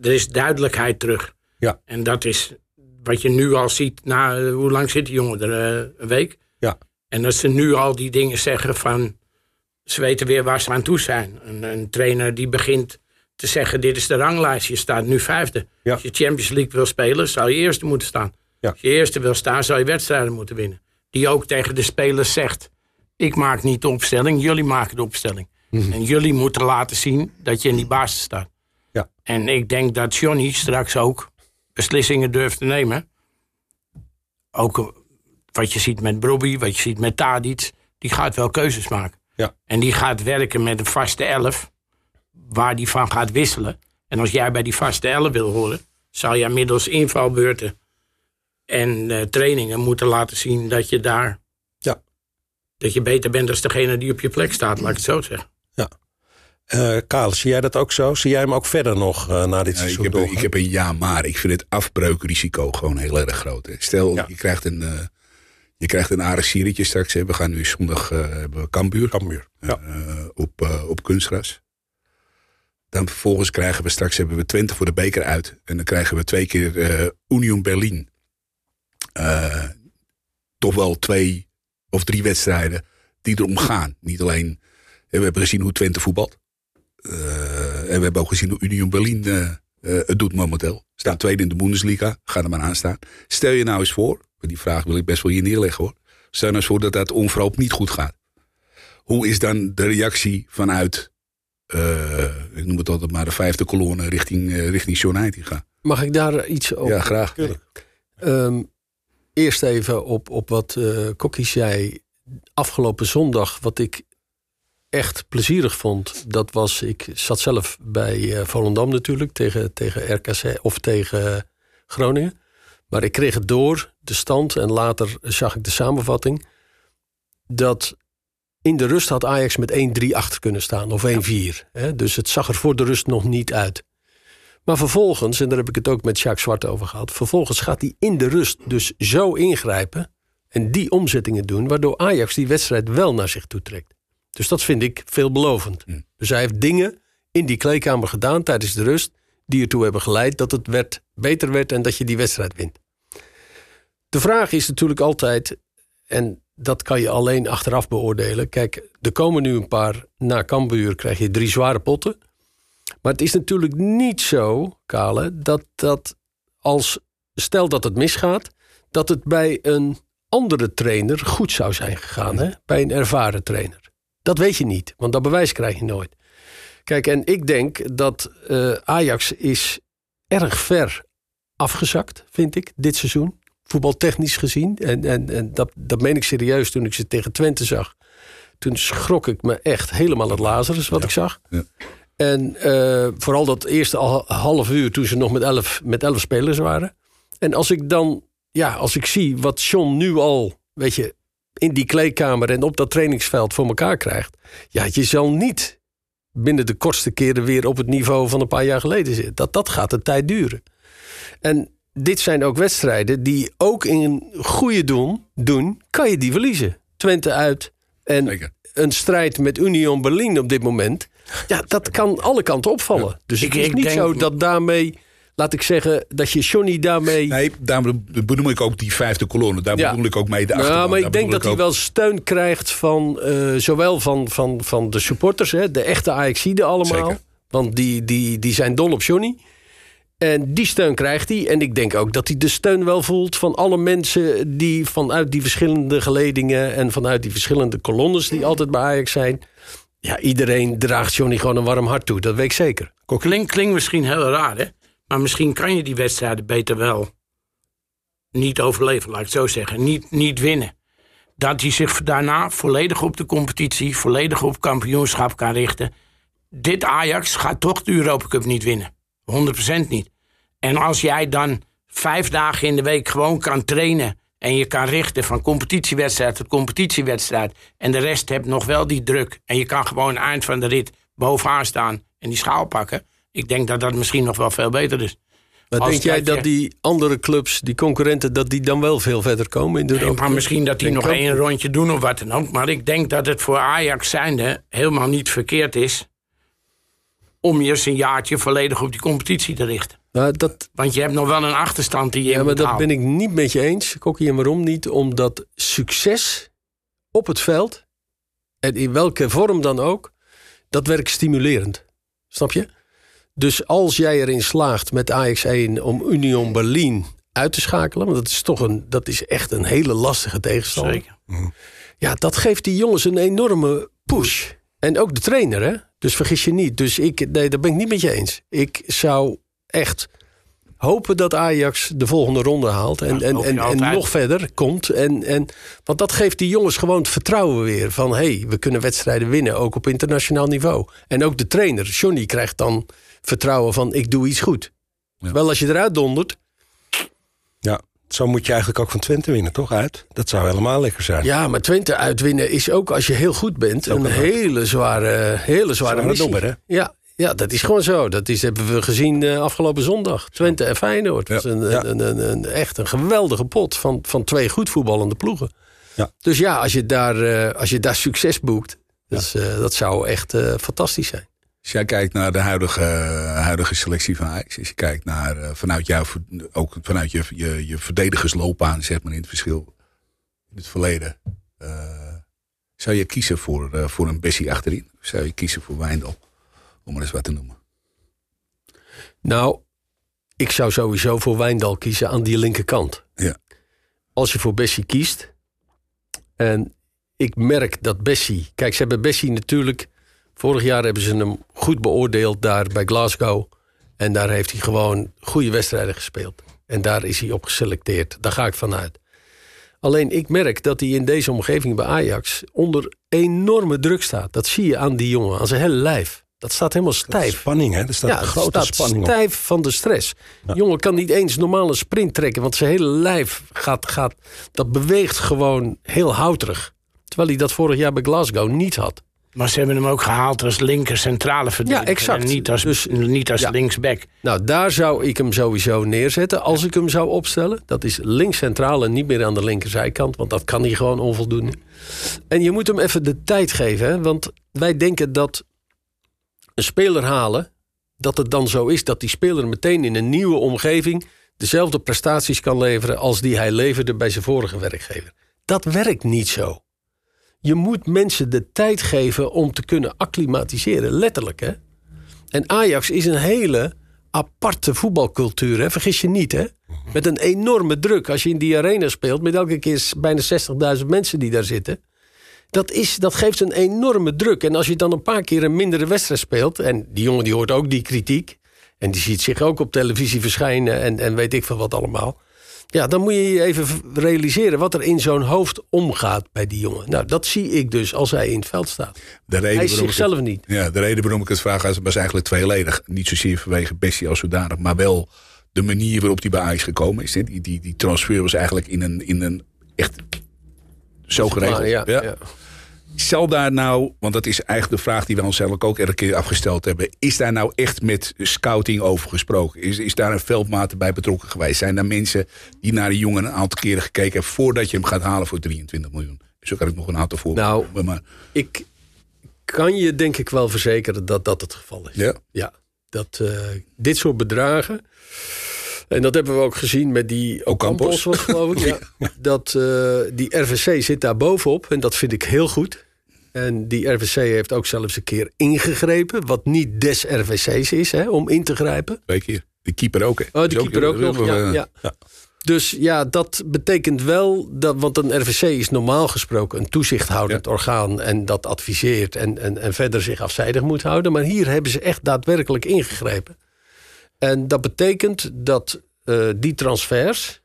er is duidelijkheid terug. Ja. En dat is wat je nu al ziet. Na, uh, hoe lang zit die jongen er? Uh, een week? Ja. En dat ze nu al die dingen zeggen van... Ze weten weer waar ze aan toe zijn. Een, een trainer die begint te zeggen... dit is de ranglijst, je staat nu vijfde. Ja. Als je Champions League wil spelen, zou je eerste moeten staan. Ja. Als je eerste wil staan, zou je wedstrijden moeten winnen. Die ook tegen de spelers zegt... ik maak niet de opstelling, jullie maken de opstelling. Mhm. En jullie moeten laten zien dat je in die basis staat. Ja. En ik denk dat Johnny straks ook beslissingen durft te nemen. Ook eh, wat je ziet met Brobby, wat je ziet met Tadic. Die gaat wel keuzes maken. Ja. En die gaat werken met een vaste elf. Waar die van gaat wisselen. En als jij bij die vaste elf wil horen. Zal je middels invalbeurten en uh, trainingen moeten laten zien dat je daar. Ja. Dat je beter bent dan degene die op je plek staat, laat ik het zo zeggen. Uh, Karel, zie jij dat ook zo? Zie jij hem ook verder nog uh, na dit Ja, seizoen ik, heb, ik heb een ja, maar ik vind het afbreukrisico gewoon heel erg groot. hè. Stel, Ja. je krijgt een, eh, je krijgt een aardig sieretje straks. Hè. We gaan nu zondag hebben we Kambuur. Ja. op, op kunstgras. Dan vervolgens krijgen we straks hebben we Twente voor de beker uit. En dan krijgen we twee keer Union Berlin. Toch wel twee of drie wedstrijden die erom gaan. Niet alleen, we hebben gezien hoe Twente voetbalt. Eh, en we hebben ook gezien hoe Union Berlin eh, eh, het doet momenteel. Staan tweede in de Bundesliga. Ga er maar aan staan. Stel je nou eens voor, die vraag wil ik best wel hier neerleggen hoor. Stel nou eens voor dat dat onverhoopt niet goed gaat. Hoe is dan de reactie vanuit, eh, ik noem het altijd maar de vijfde kolonne richting, eh, richting John Heitinga? Mag ik daar iets over? Ja, graag. Ehm, eerst even op, op wat eh Kokkie zei afgelopen zondag. Wat ik echt plezierig vond. Dat was, ik zat zelf bij eh, Volendam natuurlijk. Tegen, tegen RKC of tegen Groningen. Maar ik kreeg het door, de stand. En later zag ik de samenvatting. Dat in de rust had Ajax met 1-3 achter kunnen staan. Of 1-4. hè. Dus het zag er voor de rust nog niet uit. Maar vervolgens, en daar heb ik het ook met Jacques Zwart over gehad. Vervolgens gaat hij in de rust dus zo ingrijpen. En die omzettingen doen. Waardoor Ajax die wedstrijd wel naar zich toe trekt. Dus dat vind ik veelbelovend. Hm. Dus hij heeft dingen in die kleedkamer gedaan tijdens de rust. die ertoe hebben geleid dat het werd, beter werd en dat je die wedstrijd wint. De vraag is natuurlijk altijd, en dat kan je alleen achteraf beoordelen. Kijk, er komen nu een paar, na Cambuur krijg je drie zware potten. Maar het is natuurlijk niet zo, Kale, dat dat als, stel dat het misgaat, dat het bij een andere trainer goed zou zijn gegaan. Hè? Bij een ervaren trainer. Dat weet je niet, want dat bewijs krijg je nooit. Kijk, en ik denk dat eh, Ajax is erg ver afgezakt, vind ik, dit seizoen. Voetbaltechnisch gezien. En, en, en dat, dat meen ik serieus toen ik ze tegen Twente zag. Toen schrok ik me echt helemaal het Lazarus wat ik zag. Ja. En eh, vooral dat eerste al- half uur toen ze nog met elf, met elf spelers waren. En als ik dan, ja, als ik zie wat John nu al, weet je, in die kleedkamer en op dat trainingsveld voor elkaar krijgt. Ja, je zal niet binnen de kortste keren weer op het niveau van een paar jaar geleden zitten. Dat, dat gaat een tijd duren. En dit zijn ook wedstrijden die ook in goede doen, doen kan je die verliezen. Twente uit en Zeker. een strijd met Union Berlin op dit moment. Ja, dat kan alle kanten opvallen. Dus Ik- het is ik niet denk- zo dat daarmee, laat ik zeggen, dat je Johnny daarmee... Nee, daarom bedoel ik ook die vijfde kolonne. Daar Ja. bedoel ik ook mee de Ja, achterban. maar Daar ik denk dat hij ook- wel steun krijgt van eh, zowel van, van, van de supporters, hè, de echte Ajaxiden allemaal. Zeker. Want die, die, die zijn dol op Johnny. En die steun krijgt hij. En ik denk ook dat hij de steun wel voelt van alle mensen die vanuit die verschillende geledingen en vanuit die verschillende kolonnes die altijd bij Ajax zijn. Ja, iedereen draagt Johnny gewoon een warm hart toe. Dat weet ik zeker. Klinkt klink misschien heel raar, hè? Maar misschien kan je die wedstrijden beter wel niet overleven, laat ik het zo zeggen. Niet, niet winnen. Dat hij zich daarna volledig op de competitie, volledig op kampioenschap kan richten. Dit Ajax gaat toch de Europa Cup niet winnen. 100% niet. En als jij dan vijf dagen in de week gewoon kan trainen En je kan richten van competitiewedstrijd tot competitiewedstrijd. En de rest hebt nog wel die druk. En je kan gewoon eind van de rit bovenaan staan en die schaal pakken. Ik denk dat dat misschien nog wel veel beter is. Maar Als denk jij dat je- die andere clubs, die concurrenten, dat die dan wel veel verder komen in de Nee, maar misschien dat die Denk nog één rondje doen of wat dan ook. Maar ik denk dat het voor Ajax zijnde helemaal niet verkeerd is... om je eens een jaartje volledig op die competitie te richten. Nou, dat, Want je hebt nog wel een achterstand die je ja, in maar dat ben ik niet met je eens, Kokkie. En waarom niet? Omdat succes op het veld, en in welke vorm dan ook, dat werkt stimulerend. Snap je? Dus als jij erin slaagt met Ajax 1 om Union Berlin uit te schakelen, want dat is toch een, dat is echt een hele lastige tegenstander. Zeker. Ja, dat geeft die jongens een enorme push. En ook de trainer, hè? Dus vergis je niet. Dus ik, nee, daar ben ik niet met je eens. Ik zou echt hopen dat Ajax de volgende ronde haalt. En, Ja, en, en, nog verder komt. En, en, want dat geeft die jongens gewoon het vertrouwen weer. Van hé, hey, we kunnen wedstrijden winnen, ook op internationaal niveau. En ook de trainer, Johnny, krijgt dan vertrouwen van ik doe iets goed. Ja. Wel als je eruit dondert. Ja, zo moet je eigenlijk ook van Twente winnen, toch? Uit. Dat zou helemaal lekker zijn. Ja, maar Twente uitwinnen is ook als je heel goed bent een hele zware, hele zware Zware missie. Ja, ja, dat is gewoon zo. Dat is, hebben we gezien eh, afgelopen zondag. Twente en Feyenoord. Dat Ja. is een, Ja. een, een, een- echt een geweldige pot van, van twee goed voetballende ploegen. Ja. Dus ja, als je daar, eh, als je daar succes boekt, eh, dat zou echt fantastisch zijn. Als jij kijkt naar de huidige, huidige selectie van Ajax. Als je kijkt naar eh, vanuit jou, ook vanuit je, je, je verdedigersloopbaan, zeg maar in het verschil in het verleden. eh, zou je kiezen voor, eh, voor een Bessie achterin? Of zou je kiezen voor Wijndal? Om maar eens wat te noemen. Nou, ik zou sowieso voor Wijndal kiezen aan die linkerkant. Ja. Als je voor Bessie kiest. En ik merk dat Bessie. Kijk, ze hebben Bessie natuurlijk. Vorig jaar hebben ze hem goed beoordeeld daar bij Glasgow. En daar heeft hij gewoon goede wedstrijden gespeeld. En daar is hij op geselecteerd. Daar ga ik vanuit. Alleen ik merk dat hij in deze omgeving bij Ajax onder enorme druk staat. Dat zie je aan die jongen, aan zijn hele lijf. Dat staat helemaal stijf. Spanning, hè? Er staat Ja, grote staat spanning op. stijf van de stress. Jongen kan niet eens normale sprint trekken, want zijn hele lijf gaat, gaat, dat beweegt gewoon heel houterig. Terwijl hij dat vorig jaar bij Glasgow niet had. Maar ze hebben hem ook gehaald als linker centrale verdediger. Ja, exact. En niet als, Dus- niet als ja. linksback. Nou, daar zou ik hem sowieso neerzetten als ik hem zou opstellen. Dat is links centraal en niet meer aan de linkerzijkant, want dat kan hij gewoon onvoldoende. En je moet hem even de tijd geven, hè? want wij denken dat een speler halen, dat het dan zo is dat die speler meteen in een nieuwe omgeving dezelfde prestaties kan leveren als die hij leverde bij zijn vorige werkgever. Dat werkt niet zo. Je moet mensen de tijd geven om te kunnen acclimatiseren, letterlijk hè. En Ajax is een hele aparte voetbalcultuur, hè? vergis je niet. Hè? Met een enorme druk. Als je in die arena speelt, met elke keer bijna 60.000 mensen die daar zitten. Dat, is, dat geeft een enorme druk. En als je dan een paar keer een mindere wedstrijd speelt. En die jongen die hoort ook die kritiek. En die ziet zich ook op televisie verschijnen. En, en weet ik veel wat allemaal. Ja, dan moet je je even realiseren wat er in zo'n hoofd omgaat bij die jongen. Nou, dat zie ik dus als hij in het veld staat. De reden Hij is zichzelf het- niet. Ja, de reden waarom ik het vraag was, eigenlijk tweeledig. Niet zozeer vanwege Bessie als zodanig, maar wel de manier waarop hij bij Ajax gekomen is. Die, die, die transfer was eigenlijk in een, in een echt zo geregeld. Ja, ja. Zal daar nou, want dat is eigenlijk de vraag die we onszelf ook elke keer afgesteld hebben. Is daar nou echt met scouting over gesproken? Is, is daar een veldmaat bij betrokken geweest? Zijn er mensen die naar die jongen een aantal keren gekeken hebben voordat je hem gaat halen voor 23 miljoen? Zo kan ik nog een aantal voorbeelden. Nou, maar Ik kan je denk ik wel verzekeren dat dat het geval is. ja. Ja, dat eh, dit soort bedragen. En dat hebben we ook gezien met die Ocampos. Was geloof ik. ja. Dat eh, die RVC zit daar bovenop en dat vind ik heel goed. En die RVC heeft ook zelfs een keer ingegrepen, wat niet des RVC's is, hè, om in te grijpen. Twee keer. De keeper ook. Hè? Oh, de keeper ook nog. Ja, ja. Dus ja, dat betekent wel dat, want een RVC is normaal gesproken een toezichthoudend orgaan en dat adviseert en, en, en verder zich afzijdig moet houden. Maar hier hebben ze echt daadwerkelijk ingegrepen. En dat betekent dat eh, die transfers,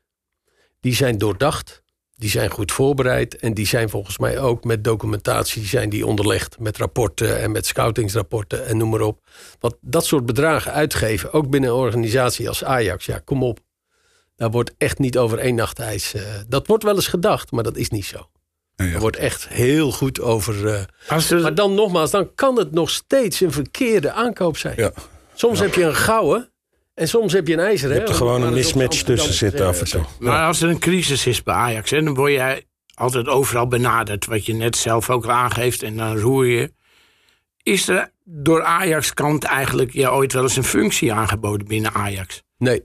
die zijn doordacht, die zijn goed voorbereid en die zijn volgens mij ook met documentatie zijn die onderlegd met rapporten en met scoutingsrapporten en noem maar op. Want dat soort bedragen uitgeven, ook binnen een organisatie als Ajax, ja, kom op. Daar wordt echt niet over één nacht ijs. eh, dat wordt wel eens gedacht, maar dat is niet zo. Ja, ja. Er wordt echt heel goed over. eh, Als er, maar dan nogmaals, dan kan het nog steeds een verkeerde aankoop zijn. Ja. Soms heb je een gouden en soms heb je een ijzeren. Je hebt er gewoon een mismatch tussen te zitten af en toe. maar als er een crisis is bij Ajax, hè, dan word jij altijd overal benaderd. Wat je net zelf ook al aangeeft en dan roer je. Is er door Ajax kant eigenlijk je ooit wel eens een functie aangeboden binnen Ajax? Nee,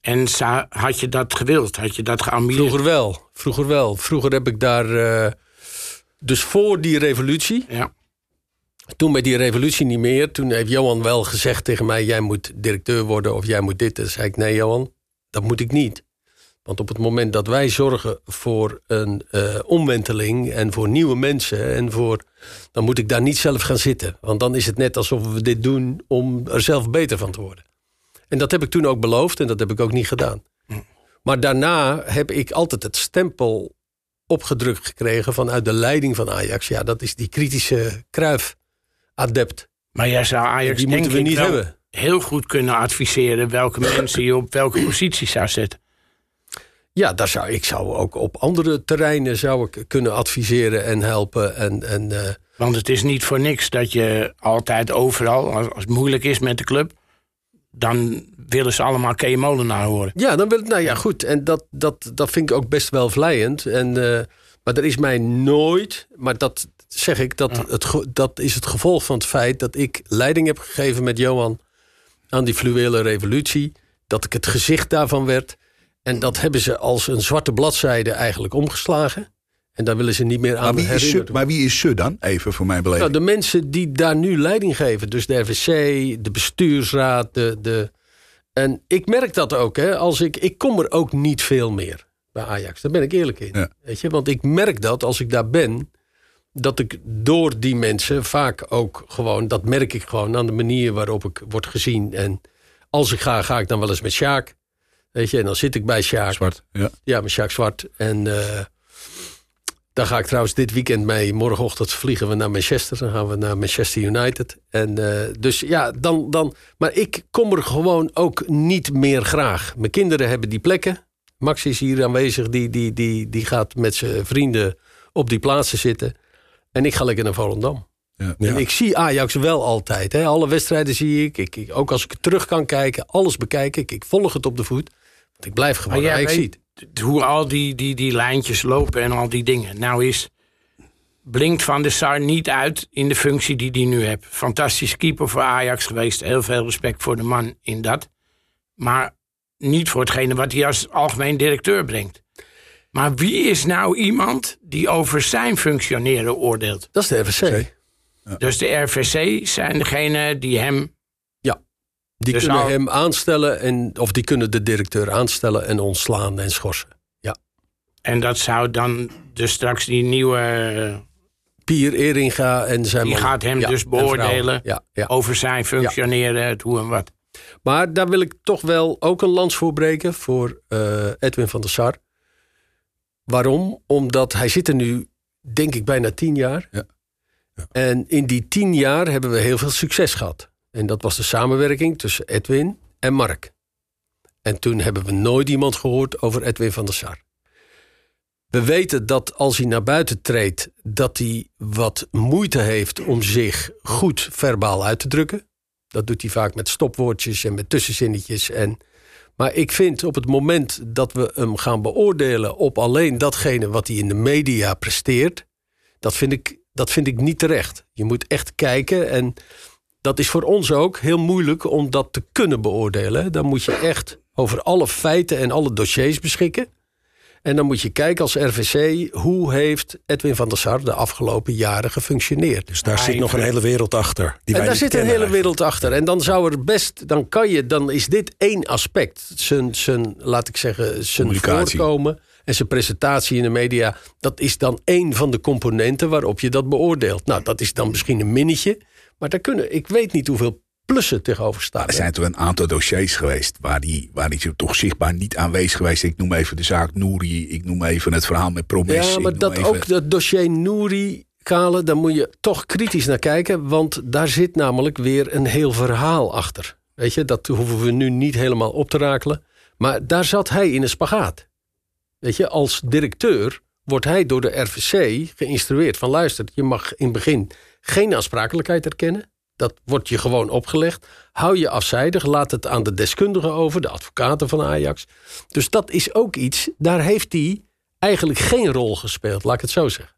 En had je dat gewild? Had je dat geambieerd? vroeger wel. Vroeger wel. Vroeger heb ik daar. eh, dus voor die revolutie. Ja. Toen bij die revolutie niet meer. Toen heeft Johan wel gezegd tegen mij: Jij moet directeur worden of jij moet dit. Toen zei ik: Nee, Johan, dat moet ik niet. Want op het moment dat wij zorgen voor een eh, omwenteling en voor nieuwe mensen en voor. dan moet ik daar niet zelf gaan zitten. Want dan is het net alsof we dit doen om er zelf beter van te worden. En dat heb ik toen ook beloofd en dat heb ik ook niet gedaan. Maar daarna heb ik altijd het stempel opgedrukt gekregen vanuit de leiding van Ajax. Ja, dat is die kritische Kruif-adept. Maar jij zou Ajax Die moeten we niet hebben. heel goed kunnen adviseren welke mensen je op welke positie zou zetten. Ja, daar zou, ik zou ook op andere terreinen zou ik kunnen adviseren en helpen. En, en, eh, Want het is niet voor niks dat je altijd overal, als, als het moeilijk is met de club, dan willen ze allemaal Kee Molenaar horen. ja, dan wil nou ja, goed. En dat, dat, dat vind ik ook best wel vlijend. En, eh, maar er is mij nooit, maar dat zeg ik, dat, het, dat is het gevolg van het feit dat ik leiding heb gegeven met Johan aan die fluwele revolutie. Dat ik het gezicht daarvan werd. En dat hebben ze als een zwarte bladzijde eigenlijk omgeslagen. En daar willen ze niet meer aan Maar wie, is ze, herinnerd maar wie is ze dan? Even voor mijn beleving. Nou, de mensen die daar nu leiding geven, dus de RVC, de bestuursraad, de, de... en ik merk dat ook, hè, als ik, ik kom er ook niet veel meer bij Ajax. Daar ben ik eerlijk in. Ja. Weet je? Want ik merk dat als ik daar ben, dat ik door die mensen vaak ook gewoon, dat merk ik gewoon aan de manier waarop ik word gezien. En als ik ga, ga ik dan wel eens met Sjaak. Weet je, en dan zit ik bij Sjaak. Zwart. Ja. Ja, met Jacques Zwart. En eh, daar ga ik trouwens dit weekend mee. Morgenochtend vliegen we naar Manchester. Dan gaan we naar Manchester United. En eh, dus ja, dan, dan. Maar ik kom er gewoon ook niet meer graag. Mijn kinderen hebben die plekken. Max is hier aanwezig. Die, die, die, die gaat met zijn vrienden op die plaatsen zitten. En ik ga lekker naar Volendam. Ja. En ik zie Ajax wel altijd. Hè. Alle wedstrijden zie ik. Ik, ik. Ook als ik terug kan kijken, alles bekijken. Ik, ik volg het op de voet. Want ik blijf gewoon Maar Ajax ziet. hoe al die, die, die lijntjes lopen en al die dingen. Nou is blinkt Van der Sar niet uit in de functie die hij nu heeft. Fantastisch keeper voor Ajax geweest. Heel veel respect voor de man in dat. Maar niet voor hetgene wat hij als algemeen directeur brengt. Maar wie is nou iemand die over zijn functioneren oordeelt? Dat is de RVC. Dus de RVC zijn degene die hem. Die Dus kunnen al- hem aanstellen, en, of die kunnen de directeur aanstellen en ontslaan en schorsen. Ja. En dat zou dan dus straks die nieuwe. Pier Eringa en zijn Die man. gaat hem Ja, dus beoordelen. Ja, ja. over zijn functioneren, het hoe en wat. Maar daar wil ik toch wel ook een lans voor breken voor eh, Edwin van der Sar. Waarom? Omdat hij zit er nu, denk ik, bijna tien jaar. Ja. En in die tien jaar hebben we heel veel succes gehad. En dat was de samenwerking tussen Edwin en Mark. En toen hebben we nooit iemand gehoord over Edwin van der Sar. We weten dat als hij naar buiten treedt, dat hij wat moeite heeft om zich goed verbaal uit te drukken. Dat doet hij vaak met stopwoordjes en met tussenzinnetjes. En, maar ik vind op het moment dat we hem gaan beoordelen op alleen datgene wat hij in de media presteert, dat vind ik, dat vind ik niet terecht. Je moet echt kijken en dat is voor ons ook heel moeilijk om dat te kunnen beoordelen. Dan moet je echt over alle feiten en alle dossiers beschikken. En dan moet je kijken als RVC, hoe heeft Edwin van der Sar de afgelopen jaren gefunctioneerd? Dus daar zit nog een hele wereld achter. Die En daar zit een hele eigenlijk. wereld achter. En dan zou er best, dan kan je, dan is dit één aspect. Zijn, zijn laat ik zeggen, zijn voorkomen en zijn presentatie in de media. Dat is dan één van de componenten waarop je dat beoordeelt. Nou, dat is dan misschien een minnetje. Maar daar kunnen, ik weet niet hoeveel plussen tegenover staan. Er zijn toch een aantal dossiers geweest waar die, waar die toch zichtbaar niet aanwezig geweest. Ik noem even de zaak Nouri. Ik noem even het verhaal met Promes. Ja, maar dat even- ook dat dossier Nouri, Kale, daar moet je toch kritisch naar kijken. Want daar zit namelijk weer een heel verhaal achter. Weet je, dat hoeven we nu niet helemaal op te rakelen. Maar daar zat hij in een spagaat. Weet je, als directeur wordt hij door de RVC geïnstrueerd van luister, je mag in het begin geen aansprakelijkheid erkennen. Dat wordt je gewoon opgelegd. Hou je afzijdig, laat het aan de deskundigen over, de advocaten van Ajax. Dus dat is ook iets, daar heeft hij eigenlijk geen rol gespeeld, laat ik het zo zeggen.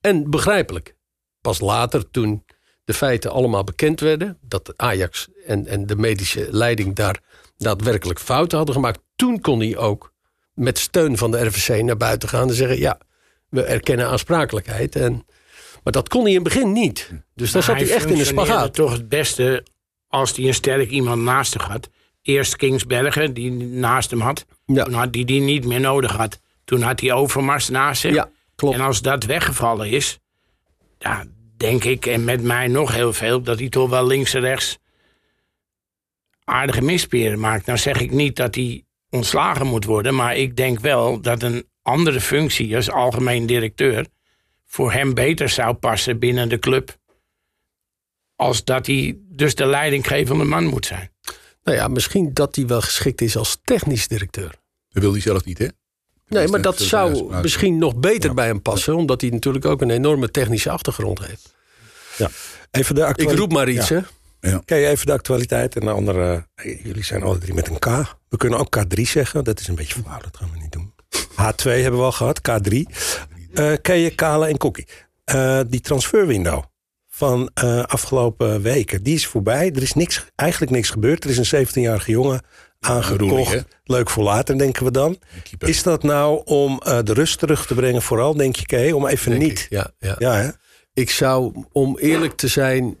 En begrijpelijk. Pas later, toen de feiten allemaal bekend werden, dat Ajax en, en de medische leiding daar daadwerkelijk fouten hadden gemaakt, toen kon hij ook met steun van de RVC naar buiten gaan en zeggen: ja, we erkennen aansprakelijkheid. En, maar dat kon hij in het begin niet. Dus daar zat hij, echt in de spagaat. toch het beste als hij een sterk iemand naast zich had. Eerst Kingsbergen, die naast hem had. Ja. Toen had hij die niet meer nodig had. Toen had hij Overmars naast zich. Ja, klopt. En als dat weggevallen is, ja, denk ik, en met mij nog heel veel, dat hij toch wel links en rechts aardige misperen maakt. Nou zeg ik niet dat hij ontslagen moet worden, maar ik denk wel dat een andere functie als algemeen directeur voor hem beter zou passen binnen de club. Als dat hij dus de leidinggevende man moet zijn. Nou ja, misschien dat hij wel geschikt is als technisch directeur. Dat wil hij zelf niet, hè? Nee, maar dat is zou misschien nog beter bij hem passen, omdat hij natuurlijk ook een enorme technische achtergrond heeft. Even de Ik actualiteit. roep maar iets, Ja. hè? Kijk even de actualiteit en de andere. eh, Jullie zijn alle drie met een K. We kunnen ook K3 zeggen. Dat is een beetje vervuilend. Dat gaan we niet doen. H2 hebben we al gehad. K3. Eh ken je Kale en Kokkie? Eh, die transferwindow van eh, afgelopen weken. Die is voorbij. Er is niks, eigenlijk niks gebeurd. Er is een 17-jarige jongen aangekocht. Roelie? Leuk voor later, denken we dan. Is dat nou om eh, de rust terug te brengen? Vooral, denk je, Kay, om even Denk niet. ik. Ja, ja. Ja, hè? Ik zou, om eerlijk te zijn,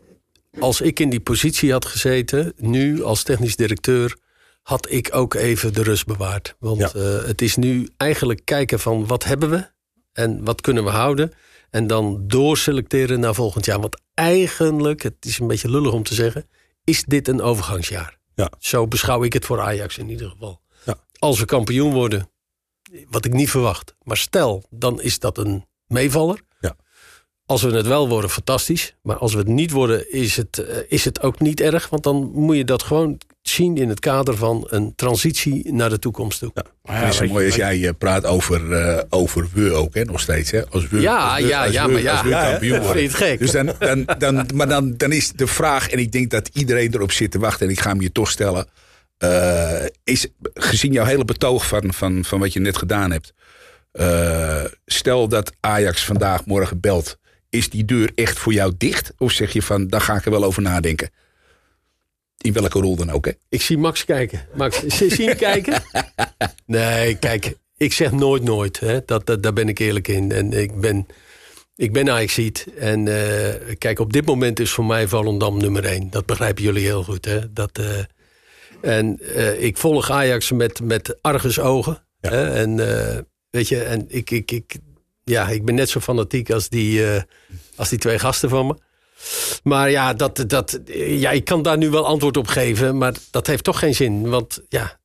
als ik in die positie had gezeten, nu als technisch directeur, had ik ook even de rust bewaard. Want Ja. eh, het is nu eigenlijk kijken van wat hebben we en wat kunnen we houden. En dan doorselecteren naar volgend jaar. Want eigenlijk, het is een beetje lullig om te zeggen, is dit een overgangsjaar. Ja. Zo beschouw ik het voor Ajax in ieder geval. Ja. Als we kampioen worden, wat ik niet verwacht. Maar stel, dan is dat een meevaller. Ja. Als we het wel worden, fantastisch. Maar als we het niet worden, is het, eh, is het ook niet erg. Want dan moet je dat gewoon zien in het kader van een transitie naar de toekomst toe. Ja, Maar is mooi als jij eh, praat over, eh, over we ook, hè, nog steeds. Hè? Als we, Ja, als we, ja, als ja, we- maar ja. als we Vind je het gek? Dus dan, dan, dan, maar dan, dan is de vraag, en ik denk dat iedereen erop zit te wachten, en ik ga hem je toch stellen. eh, is gezien jouw hele betoog van, van, van wat je net gedaan hebt. eh, stel dat Ajax vandaag, morgen belt. Is die deur echt voor jou dicht? Of zeg je van, daar ga ik er wel over nadenken? In welke rol dan ook, hè? Ik zie Max kijken. Max, zie je kijken? Nee, kijk, ik zeg nooit nooit. Hè. Dat, dat, daar ben ik eerlijk in. En ik ben, ik ben Ajaxiet. En eh, kijk, op dit moment is voor mij Volendam nummer één. Dat begrijpen jullie heel goed. Hè. Dat, eh, en eh, ik volg Ajax met, met argusogen. Hè. En weet je, en ik, ik, ik, ja, ik ben net zo fanatiek als die, als die twee gasten van me. Maar ja, dat, dat, ja, ik kan daar nu wel antwoord op geven. Maar dat heeft toch geen zin. Want ja,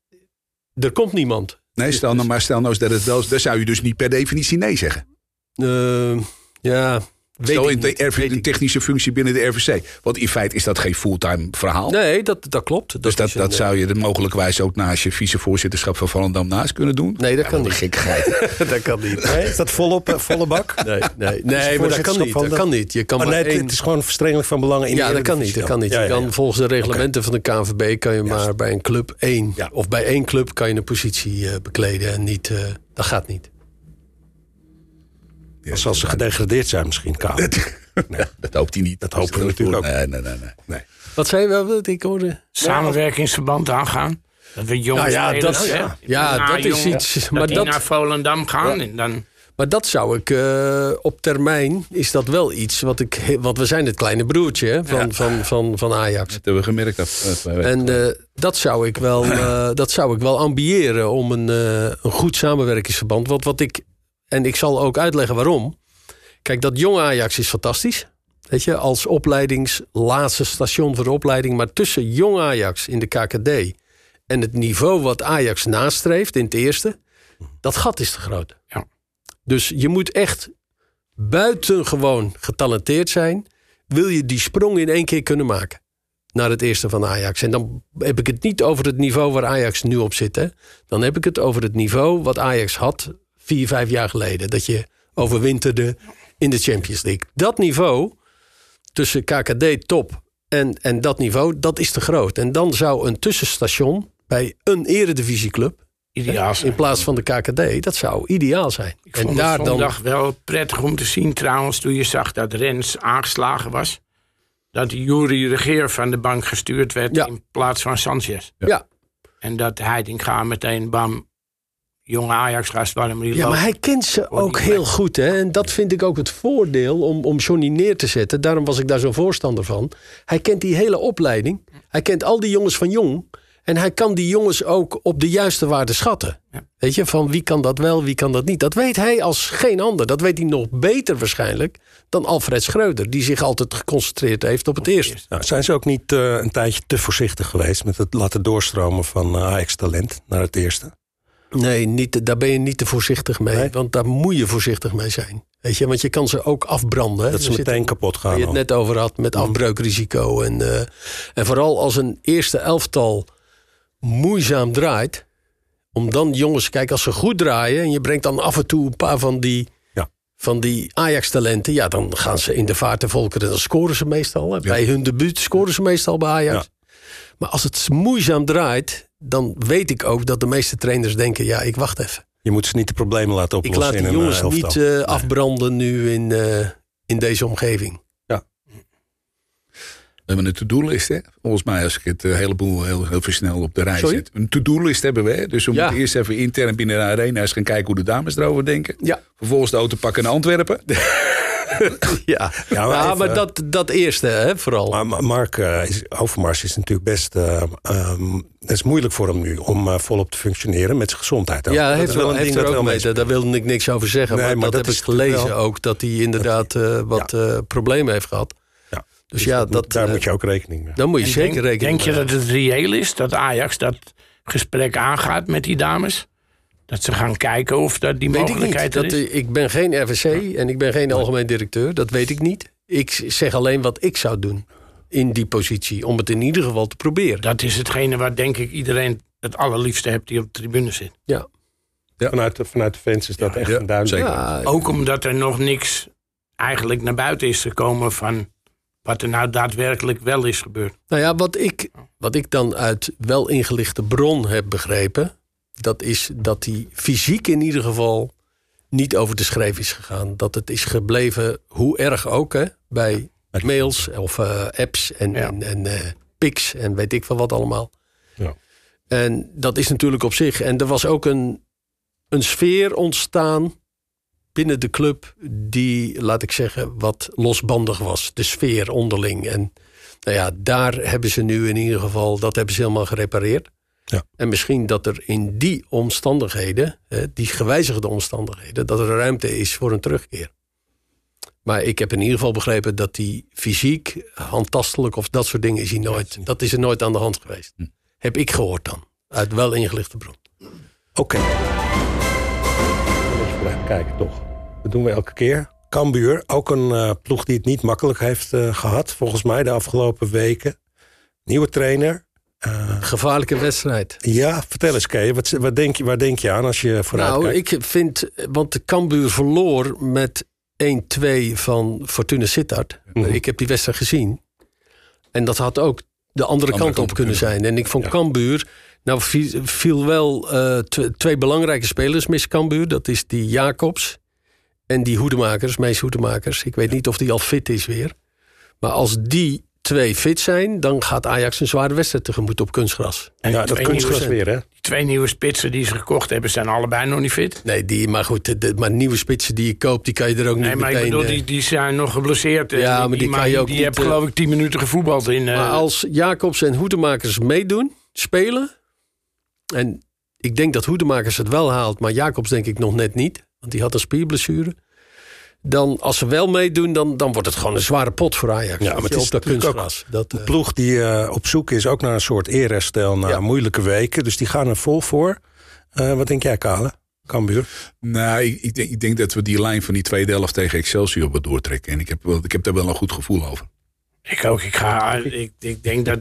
er komt niemand. Nee, stel nou maar stel nou eens dat het wel is. Dan zou je dus niet per definitie nee zeggen. Eh, ja, Stel in de RV een technische functie binnen de RVC. Want in feite is dat geen fulltime verhaal. Nee, dat, dat klopt. dus dat, is een, dat eh, zou je er mogelijkwijs ook naast je vicevoorzitterschap van Volendam naast kunnen doen. Nee, dat kan niet. een gekkigheid. dat kan niet. Nee, is dat volop, eh, volle bak? Nee, nee, nee maar dat kan niet. Dat kan niet. Je kan maar nee, één... het is gewoon verstrengeling van belangen in Ja, de dat kan niet. Dat kan niet. Je Ja, ja, kan volgens de reglementen van de KNVB kan je maar bij een club één Ja. of bij één club kan je een positie eh, bekleden en niet. eh, dat gaat niet. Als als ze gedegradeerd zijn misschien, K. dat hoopt hij niet. Dat hopen we natuurlijk ook. Nee, nee, nee. nee. Nee. Wat zei je wel? Ik hoorde. samenwerkingsverband aangaan. Dat we jonge Nou ja, spelers, dat- hè, ja. Dat is iets, Dat maar die dat- naar Volendam gaan en dan... Maar dat zou ik eh, op termijn is dat wel iets wat ik. Want we zijn het kleine broertje hè, van, van, van, van Ajax. Dat hebben we gemerkt. Dat, dat wij- En eh, dat, zou ik wel, eh, dat zou ik wel ambiëren om een, eh, een goed samenwerkingsverband. Want wat ik. En ik zal ook uitleggen waarom. Kijk, dat jonge Ajax is fantastisch. Weet je, als opleidingslaatste station voor de opleiding. Maar tussen jong Ajax in de KKD en het niveau wat Ajax nastreeft in het eerste, dat gat is te groot. Ja. Dus je moet echt buitengewoon getalenteerd zijn. Wil je die sprong in één keer kunnen maken? naar het eerste van Ajax. En dan heb ik het niet over het niveau waar Ajax nu op zit. Hè. Dan heb ik het over het niveau wat Ajax had vier, vijf jaar geleden. Dat je overwinterde in de Champions League. Dat niveau tussen KKD top en, en dat niveau, dat is te groot. En dan zou een tussenstation bij een eredivisieclub... Ideaal zijn. in plaats van de KKD, dat zou ideaal zijn. Ik vond en het daar dan wel prettig om te zien trouwens... toen je zag dat Rens aangeslagen was... dat Jury Regeer van de bank gestuurd werd Ja. in plaats van Sanchez. ja. En dat Heidinga meteen bam... jonge waarom die Ja, loopt. maar hij kent ze ook heel weg. goed. Hè? En dat vind ik ook het voordeel om, om Johnny neer te zetten. Daarom was ik daar zo'n voorstander van. Hij kent die hele opleiding. Hij kent al die jongens van jong. En hij kan die jongens ook op de juiste waarde schatten. Ja. Weet je, van wie kan dat wel, wie kan dat niet. Dat weet hij als geen ander. Dat weet hij nog beter waarschijnlijk dan Alfred Schreuder. Die zich altijd geconcentreerd heeft op het eerste. Nou, zijn ze ook niet eh, een tijdje te voorzichtig geweest met het laten doorstromen van eh, Ajax-talent naar het eerste? Nee, niet, daar ben je niet te voorzichtig mee. Nee? Want daar moet je voorzichtig mee zijn. Weet je, want je kan ze ook afbranden. hè. Dat ze Er meteen een- kapot Waar gaan. je het net over had met afbreukrisico. En, eh, en vooral als een eerste elftal moeizaam draait. Om dan jongens, kijk, als ze goed draaien. en je brengt dan af en toe een paar van die, Ja. van die Ajax-talenten. ja, dan gaan ze in de vaart te volkeren. Dan scoren ze meestal. hè. Bij hun debuut scoren ze meestal bij Ajax. Maar als het moeizaam draait. Dan weet ik ook dat de meeste trainers denken: ja, ik wacht even. Je moet ze niet de problemen laten Ik oplossen laat die een jongens eh, niet eh, afbranden nu in, eh, in deze omgeving. We hebben een to-do-list, hè? Volgens mij, als ik het eh, heleboel heel, heel veel snel op de rij Sorry? zet. Een to-do-list hebben we, hè? Dus we Ja. moeten eerst even intern binnen de arena eens gaan kijken hoe de dames erover denken. Ja. Vervolgens de auto pakken naar Antwerpen. Ja, Ja, maar Ja, even- maar dat, dat eerste hè, vooral. Maar Ma- Mark eh, is, Overmars is natuurlijk best... eh, ehm, het is moeilijk voor hem nu om eh, volop te functioneren met zijn gezondheid. ook. ja, Dat hij heeft, is wel, een heeft ding er dat ook wel mee. Daar wilde ik niks over zeggen. Nee, maar, maar dat, dat heb is ik gelezen wel- ook. Dat hij inderdaad eh, wat eh, problemen heeft gehad. Ja. Dus ja, dat, dat, daar moet je ook rekening mee Dan moet je En zeker denk, rekening Denk je mee dat het reëel is dat Ajax dat gesprek aangaat met die dames? Dat ze gaan kijken of dat die Weet ik niet. mogelijkheid Dat, er is? eh, ik ben geen RVC en ik ben geen algemeen directeur. Dat weet ik niet. Ik zeg alleen wat ik zou doen in die positie. Om het in ieder geval te proberen. Dat is hetgene waar denk ik iedereen het allerliefste hebt die op de tribune zit. Ja. Vanuit, de, vanuit de fans is dat echt ja, een duidelijk. Ook omdat er nog niks eigenlijk naar buiten is gekomen van wat er nou daadwerkelijk wel is gebeurd. Nou ja, wat ik, wat ik dan uit wel ingelichte bron heb begrepen... dat is dat hij fysiek in ieder geval niet over de schreef is gegaan. Dat het is gebleven, hoe erg ook, hè, bij mails of eh, apps en, Ja. en, en eh, pics en weet ik veel wat allemaal. Ja. En dat is natuurlijk op zich. En er was ook een, een sfeer ontstaan binnen de club die, laat ik zeggen, wat losbandig was. De sfeer onderling. En nou ja, daar hebben ze nu in ieder geval, dat hebben ze helemaal gerepareerd. Ja. En misschien dat er in die omstandigheden, die gewijzigde omstandigheden, dat er ruimte is voor een terugkeer. Maar ik heb in ieder geval begrepen dat die fysiek, handtastelijk of dat soort dingen is hij nooit. Dat is er nooit aan de hand geweest. Heb ik gehoord dan. Uit wel ingelichte bron. Oké. Vooruit kijken, toch. Dat doen we elke keer. Cambuur, ook een eh, ploeg die het niet makkelijk heeft eh, gehad. Volgens mij de afgelopen weken. Nieuwe trainer. Eh, Gevaarlijke wedstrijd. ja, vertel eens Kay, wat, wat denk je, waar denk je aan als je vooruit Nou, kijkt? ik vind, want de Cambuur verloor met 1-2 van Fortuna Sittard. Mhm. Ik heb die wedstrijd gezien. En dat had ook de andere, kant, kant op kunnen zijn. En ik vond Cambuur, nou viel, wel eh, tw- twee belangrijke spelers mis Cambuur. Dat is die Jacobs en die Hoedemakers, Mees Hoedemakers. Ik weet niet of die al fit is weer. Maar als die twee fit zijn, dan gaat Ajax een zware wedstrijd tegemoet op kunstgras. En ja, die dat kunstgras nieuwe- weer, hè? Die twee nieuwe spitsen die ze gekocht hebben, zijn allebei nog niet fit. Nee, die, maar goed, de, de- maar nieuwe spitsen die je koopt, die kan je er ook Nee, niet maar ik meteen... bedoel, eh, die, die zijn nog geblesseerd. Ja, maar die kan je ook Die niet, hebben eh, geloof ik 10 minuten gevoetbald in. eh, Maar als Jacobs en Hoedemakers meedoen, spelen. En ik denk dat Hoedemakers het wel haalt, maar Jacobs denk ik nog net niet. Want die had een spierblessure. Dan, als ze wel meedoen, dan, dan wordt het gewoon een zware pot voor Ajax. Ja, maar het is op dat kunstgras. Dat, eh, Een ploeg die eh, op zoek is ook naar een soort eerherstel na Ja. moeilijke weken. Dus die gaan er vol voor. Eh, wat denk jij, Kale? Cambuur? Nou, ik, ik, denk, ik denk dat we die lijn van die tweede helft tegen Excelsior wat doortrekken. En ik heb, wel, ik heb daar wel een goed gevoel over. Ik ook. Ik, ga, ik, ik denk dat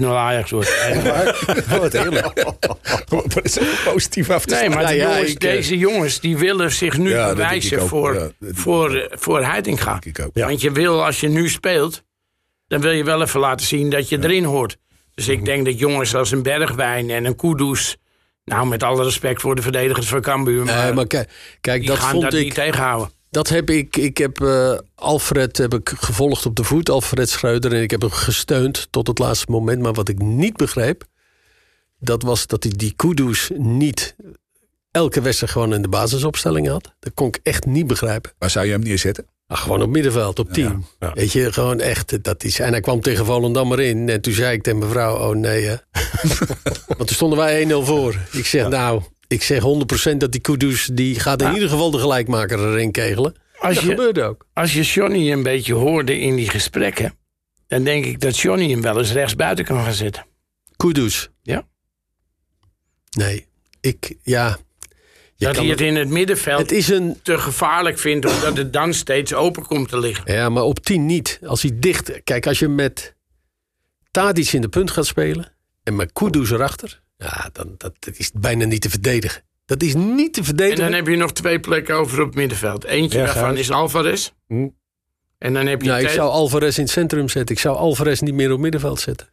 4-5-0 Ajax wordt. Wat heerlijk. Wat is positief af te Nee, maar Nou de jongens, ik, eh, deze jongens die willen zich nu Ja, bewijzen ook. voor, Ja, voor, eh, voor Heitinga. Ja. Want je wil, als je nu speelt, dan wil je wel even laten zien dat je erin hoort. Dus Mhm. ik denk dat jongens als een Bergwijn en een Kudus... Nou, met alle respect voor de verdedigers van Cambuur... Maar, Nee, maar kijk, kijk die dat gaan vond dat ik. niet tegenhouden. Dat heb ik. Ik heb eh, Alfred heb ik gevolgd op de voet, Alfred Schreuder. En ik heb hem gesteund tot het laatste moment. Maar wat ik niet begreep, dat was dat hij die Kudus niet elke wedstrijd gewoon in de basisopstelling had. Dat kon ik echt niet begrijpen. Waar zou je hem neerzetten? Ach, gewoon op middenveld, op 10. ja. Weet je, gewoon echt. Dat is, en hij kwam tegen Volendam erin. En toen zei ik tegen mevrouw, oh nee hè. Want toen stonden wij 1-0 voor. Ik zeg nou, ik zeg 100% dat die Kudus, die gaat in ieder geval de gelijkmaker erin kegelen. Als dat je- gebeurde ook. Als je Johnny een beetje hoorde in die gesprekken... dan denk ik dat Johnny hem wel eens rechts buiten kan gaan zitten. Kudus. Ja. Nee, ik, ja. Je dat hij het in het middenveld het is een, te gevaarlijk vindt... omdat het dan steeds open komt te liggen. ja, maar op 10 niet. Als hij dicht, kijk, als je met Tadic in de punt gaat spelen en met Kudus erachter, ja, dan dat, dat is bijna niet te verdedigen. Dat is niet te En verdedigen. dan heb je nog twee plekken over op het middenveld. Eentje daarvan is Alvarez. Hm. En dan heb je... Nou, ik zou Alvarez in het centrum zetten. Ik zou Alvarez niet meer op middenveld zetten.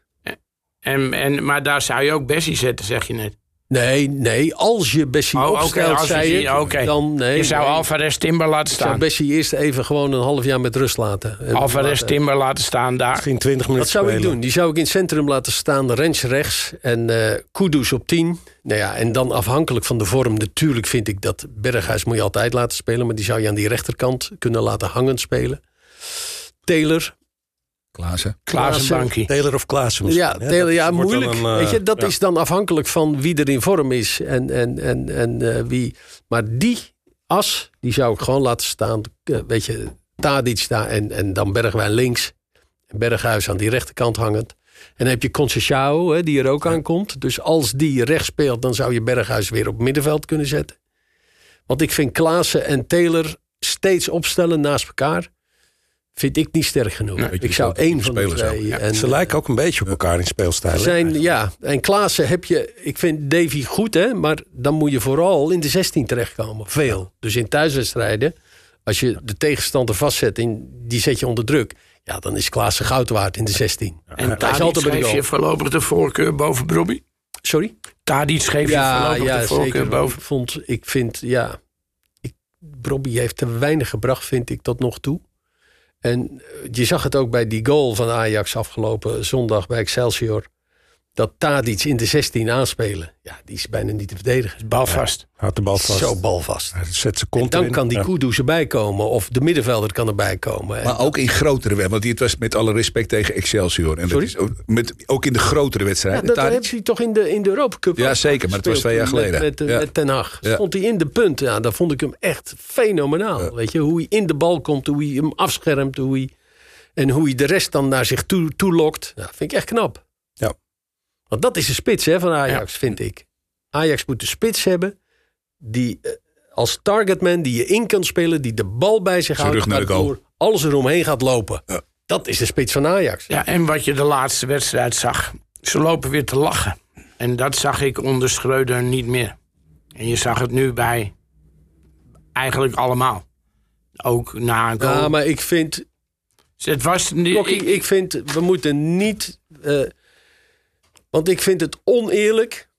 en, en, maar daar zou je ook Bessie zetten, zeg je net. Nee, nee. Als je Bessie Oh, oké, opstelt, je zei oké. dan nee. je zou nee. Alvarez Timber laten Ik zou staan. Bessie eerst even gewoon een half jaar met rust laten. En Alvarez laten- Timber laten staan daar. Misschien 20 minuten Dat zou ik doen. Die zou ik in het centrum laten staan. Rens rechts en eh Kudus op 10. Nou ja, en dan afhankelijk van de vorm. Natuurlijk vind ik dat Berghuis moet je altijd laten spelen. Maar die zou je aan die rechterkant kunnen laten hangend spelen. Taylor. Klaassen. Klaassen. Taylor of Klaassen misschien. Ja? Taylor, Dat ja moeilijk. een, eh, Weet je, dat ja. is dan afhankelijk van wie er in vorm is. En, en, en, en eh, wie. Maar die as, die zou ik gewoon laten staan. Eh, weet je, Tadic daar en, en dan Bergwijn links. En Berghuis aan die rechterkant hangend. En dan heb je Conceição, hè, die er ook aankomt. Dus als die rechts speelt, dan zou je Berghuis weer op middenveld kunnen zetten. Want ik vind Klaassen en Taylor steeds opstellen naast elkaar. Vind ik niet sterk genoeg. weet je, ik zou zo één van de twee. Ja, en, Ze lijken ook een beetje op elkaar in speelstijl. zijn, ja, en Klaassen heb je, ik vind Davy goed, hè, maar dan moet je vooral in de 16 terechtkomen. Veel. Dus in thuiswedstrijden, als je de tegenstander vastzet, in, die zet je onder druk. Ja, dan is Klaassen goud waard in de 16. En Hij is Tadic altijd bij de geef je voorlopig de voorkeur boven Brobby. Sorry? Tadic geef je Ja, voorlopig ja de voorkeur zeker. boven. Ik, vond, ik vind, ja, ik, Robbie heeft te weinig gebracht, vind ik, tot nog toe. En eh, je zag het ook bij die goal van Ajax afgelopen zondag bij Excelsior. Dat Tadic in de 16 aanspelen. Ja, die is bijna niet te verdedigen. Bal vast. Houdt de bal vast. Zo balvast. Hij zet zijn En dan erin. kan die Ja. Kudus erbij komen. Of de middenvelder kan erbij komen. En Maar ook in grotere wedstrijden. Want dit was met alle respect tegen Excelsior. En dat is ook, met, ook in de grotere ja, wedstrijden. dat Tadic- heeft hij toch in de, in de Europa Cup Ja, zeker, maar het was twee jaar geleden. Met, met, Ja. met Ten Hag. Ja. Stond hij in de punt. Ja, dan vond ik hem echt fenomenaal. Weet je, hoe hij in de bal komt, hoe hij hem afschermt. Hoe hij, en hoe hij de rest dan naar zich toe, toe lokt. Ja, vind ik echt knap. Want dat is de spits hè, van Ajax, vind ik. Ajax moet de spits hebben die eh, als targetman die je in kan spelen, die de bal bij zich Zijn houdt, waardoor alles eromheen gaat lopen. Ja. Dat is de spits van Ajax. Ja, en wat je de laatste wedstrijd zag. Ze lopen weer te lachen. En dat zag ik onder Schreuder niet meer. En je zag het nu bij eigenlijk allemaal. Ook na een goal. Ja, maar ik vind het was niet... Rocky, ik, vind, we moeten niet. eh, want ik vind het oneerlijk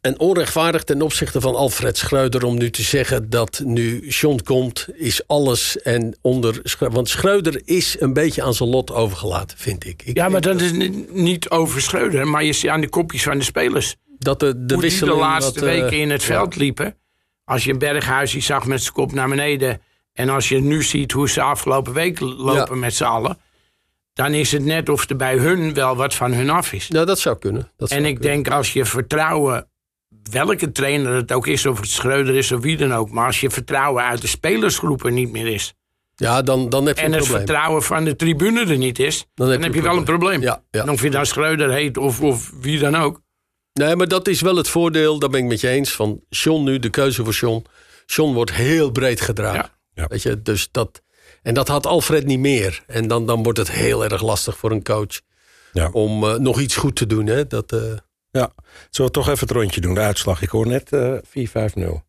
en onrechtvaardig ten opzichte van Alfred Schreuder om nu te zeggen dat nu John komt, is alles en onder. Schreu- Want Schreuder is een beetje aan zijn lot overgelaten, vind ik. ik ja, maar dat is ni- niet over Schreuder. Maar je ziet aan de kopjes van de spelers. dat de, de hoe die de laatste wat, eh, weken in het veld liepen. Als je Berghuis die zag met zijn kop naar beneden. En als je nu ziet hoe ze afgelopen week lopen Ja. met z'n allen. Dan is het net of er bij hun wel wat van hun af is. Nou, dat zou kunnen. Dat En zou ik kunnen. denk als je vertrouwen, welke trainer het ook is, of het Schreuder is of wie dan ook, maar als je vertrouwen uit de spelersgroepen niet meer is Ja, dan, dan heb je en een het probleem. vertrouwen van de tribune er niet is, dan heb, je wel een probleem. Ja, ja. En of je dan Schreuder heet of, of wie dan ook. Nee, maar dat is wel het voordeel, daar ben ik met je eens, van John nu, de keuze voor John. John wordt heel breed gedragen. Ja. Ja. Weet je, dus dat... En dat had Alfred niet meer. En dan, dan wordt het heel erg lastig voor een coach Ja. om eh, nog iets goed te doen. Hè? Dat, eh, Ja, zullen we toch even het rondje doen, de uitslag. Ik hoor net eh 4-5-0.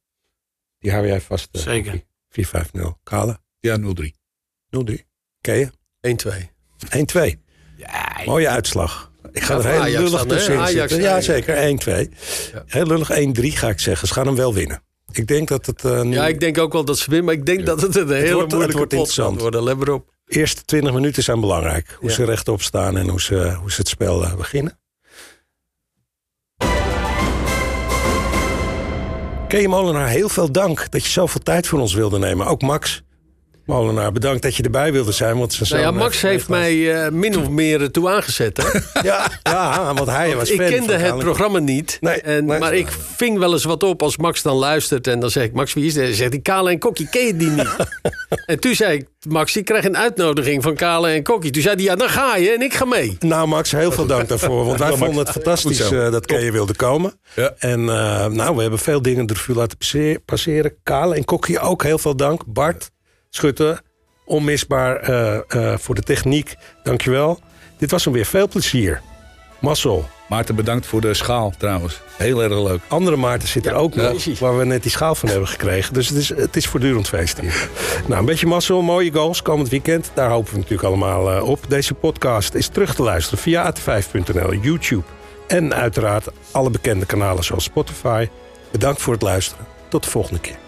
Die hou jij vast. Zeker. 4-5-0. Kale, Ja, 0-3. 0-3. Ken je? 1-2. 1-2. Ja, Mooie uitslag. Ik ga Ja, er heel Ajax lullig hè? tussenin Ajax, zitten. Ja, zeker. 1-2. Heel lullig 1-3 ga ik zeggen. Ze gaan hem wel winnen. Ik denk dat het eh, nu... Ja, ik denk ook wel dat ze winnen. Maar ik denk dat het een hele wordt- het moeilijke wordt interessant. worden. Let maar op. eerste 20 minuten zijn belangrijk. Hoe Ja. ze rechtop staan en hoe ze, hoe ze het spel eh, beginnen. Kees Molenaar, heel veel dank dat je zoveel tijd voor ons wilde nemen. Ook Max Molenaar, bedankt dat je erbij wilde zijn. Want zijn Nou ja, zoon Max heeft mij eh, min of meer ertoe aangezet. Hè? Ja, ja, want hij was ik fan kende het programma niet. Nee, en, nee. maar ik ving wel eens wat op als Max dan luistert. En dan zeg ik, Max, wie is dat? Dan zegt hij, Kale en Kokkie, ken je die niet? en toen zei ik, Max, ik krijg een uitnodiging van Kale en Kokkie. Toen zei hij, ja, dan ga je en ik ga mee. Nou, Max, heel veel dank daarvoor. Want wij vonden het fantastisch eh, dat Kees wilde komen. Ja. En eh, nou, we hebben veel dingen de revue laten passe- passeren. Kale en Kokkie ook heel veel dank. Bart, Schutte, onmisbaar eh, eh, voor de techniek. Dankjewel. Dit was hem weer. Veel plezier. Massel. Maarten, bedankt voor de schaal trouwens. Heel erg leuk. Andere Maarten zit er ook nog, waar we net die schaal van hebben gekregen. Dus het is, het is voortdurend feest hier. nou, een beetje mazzel, mooie goals komend weekend. Daar hopen we natuurlijk allemaal eh, op. Deze podcast is terug te luisteren via at5.nl, YouTube en uiteraard alle bekende kanalen zoals Spotify. Bedankt voor het luisteren. Tot de volgende keer.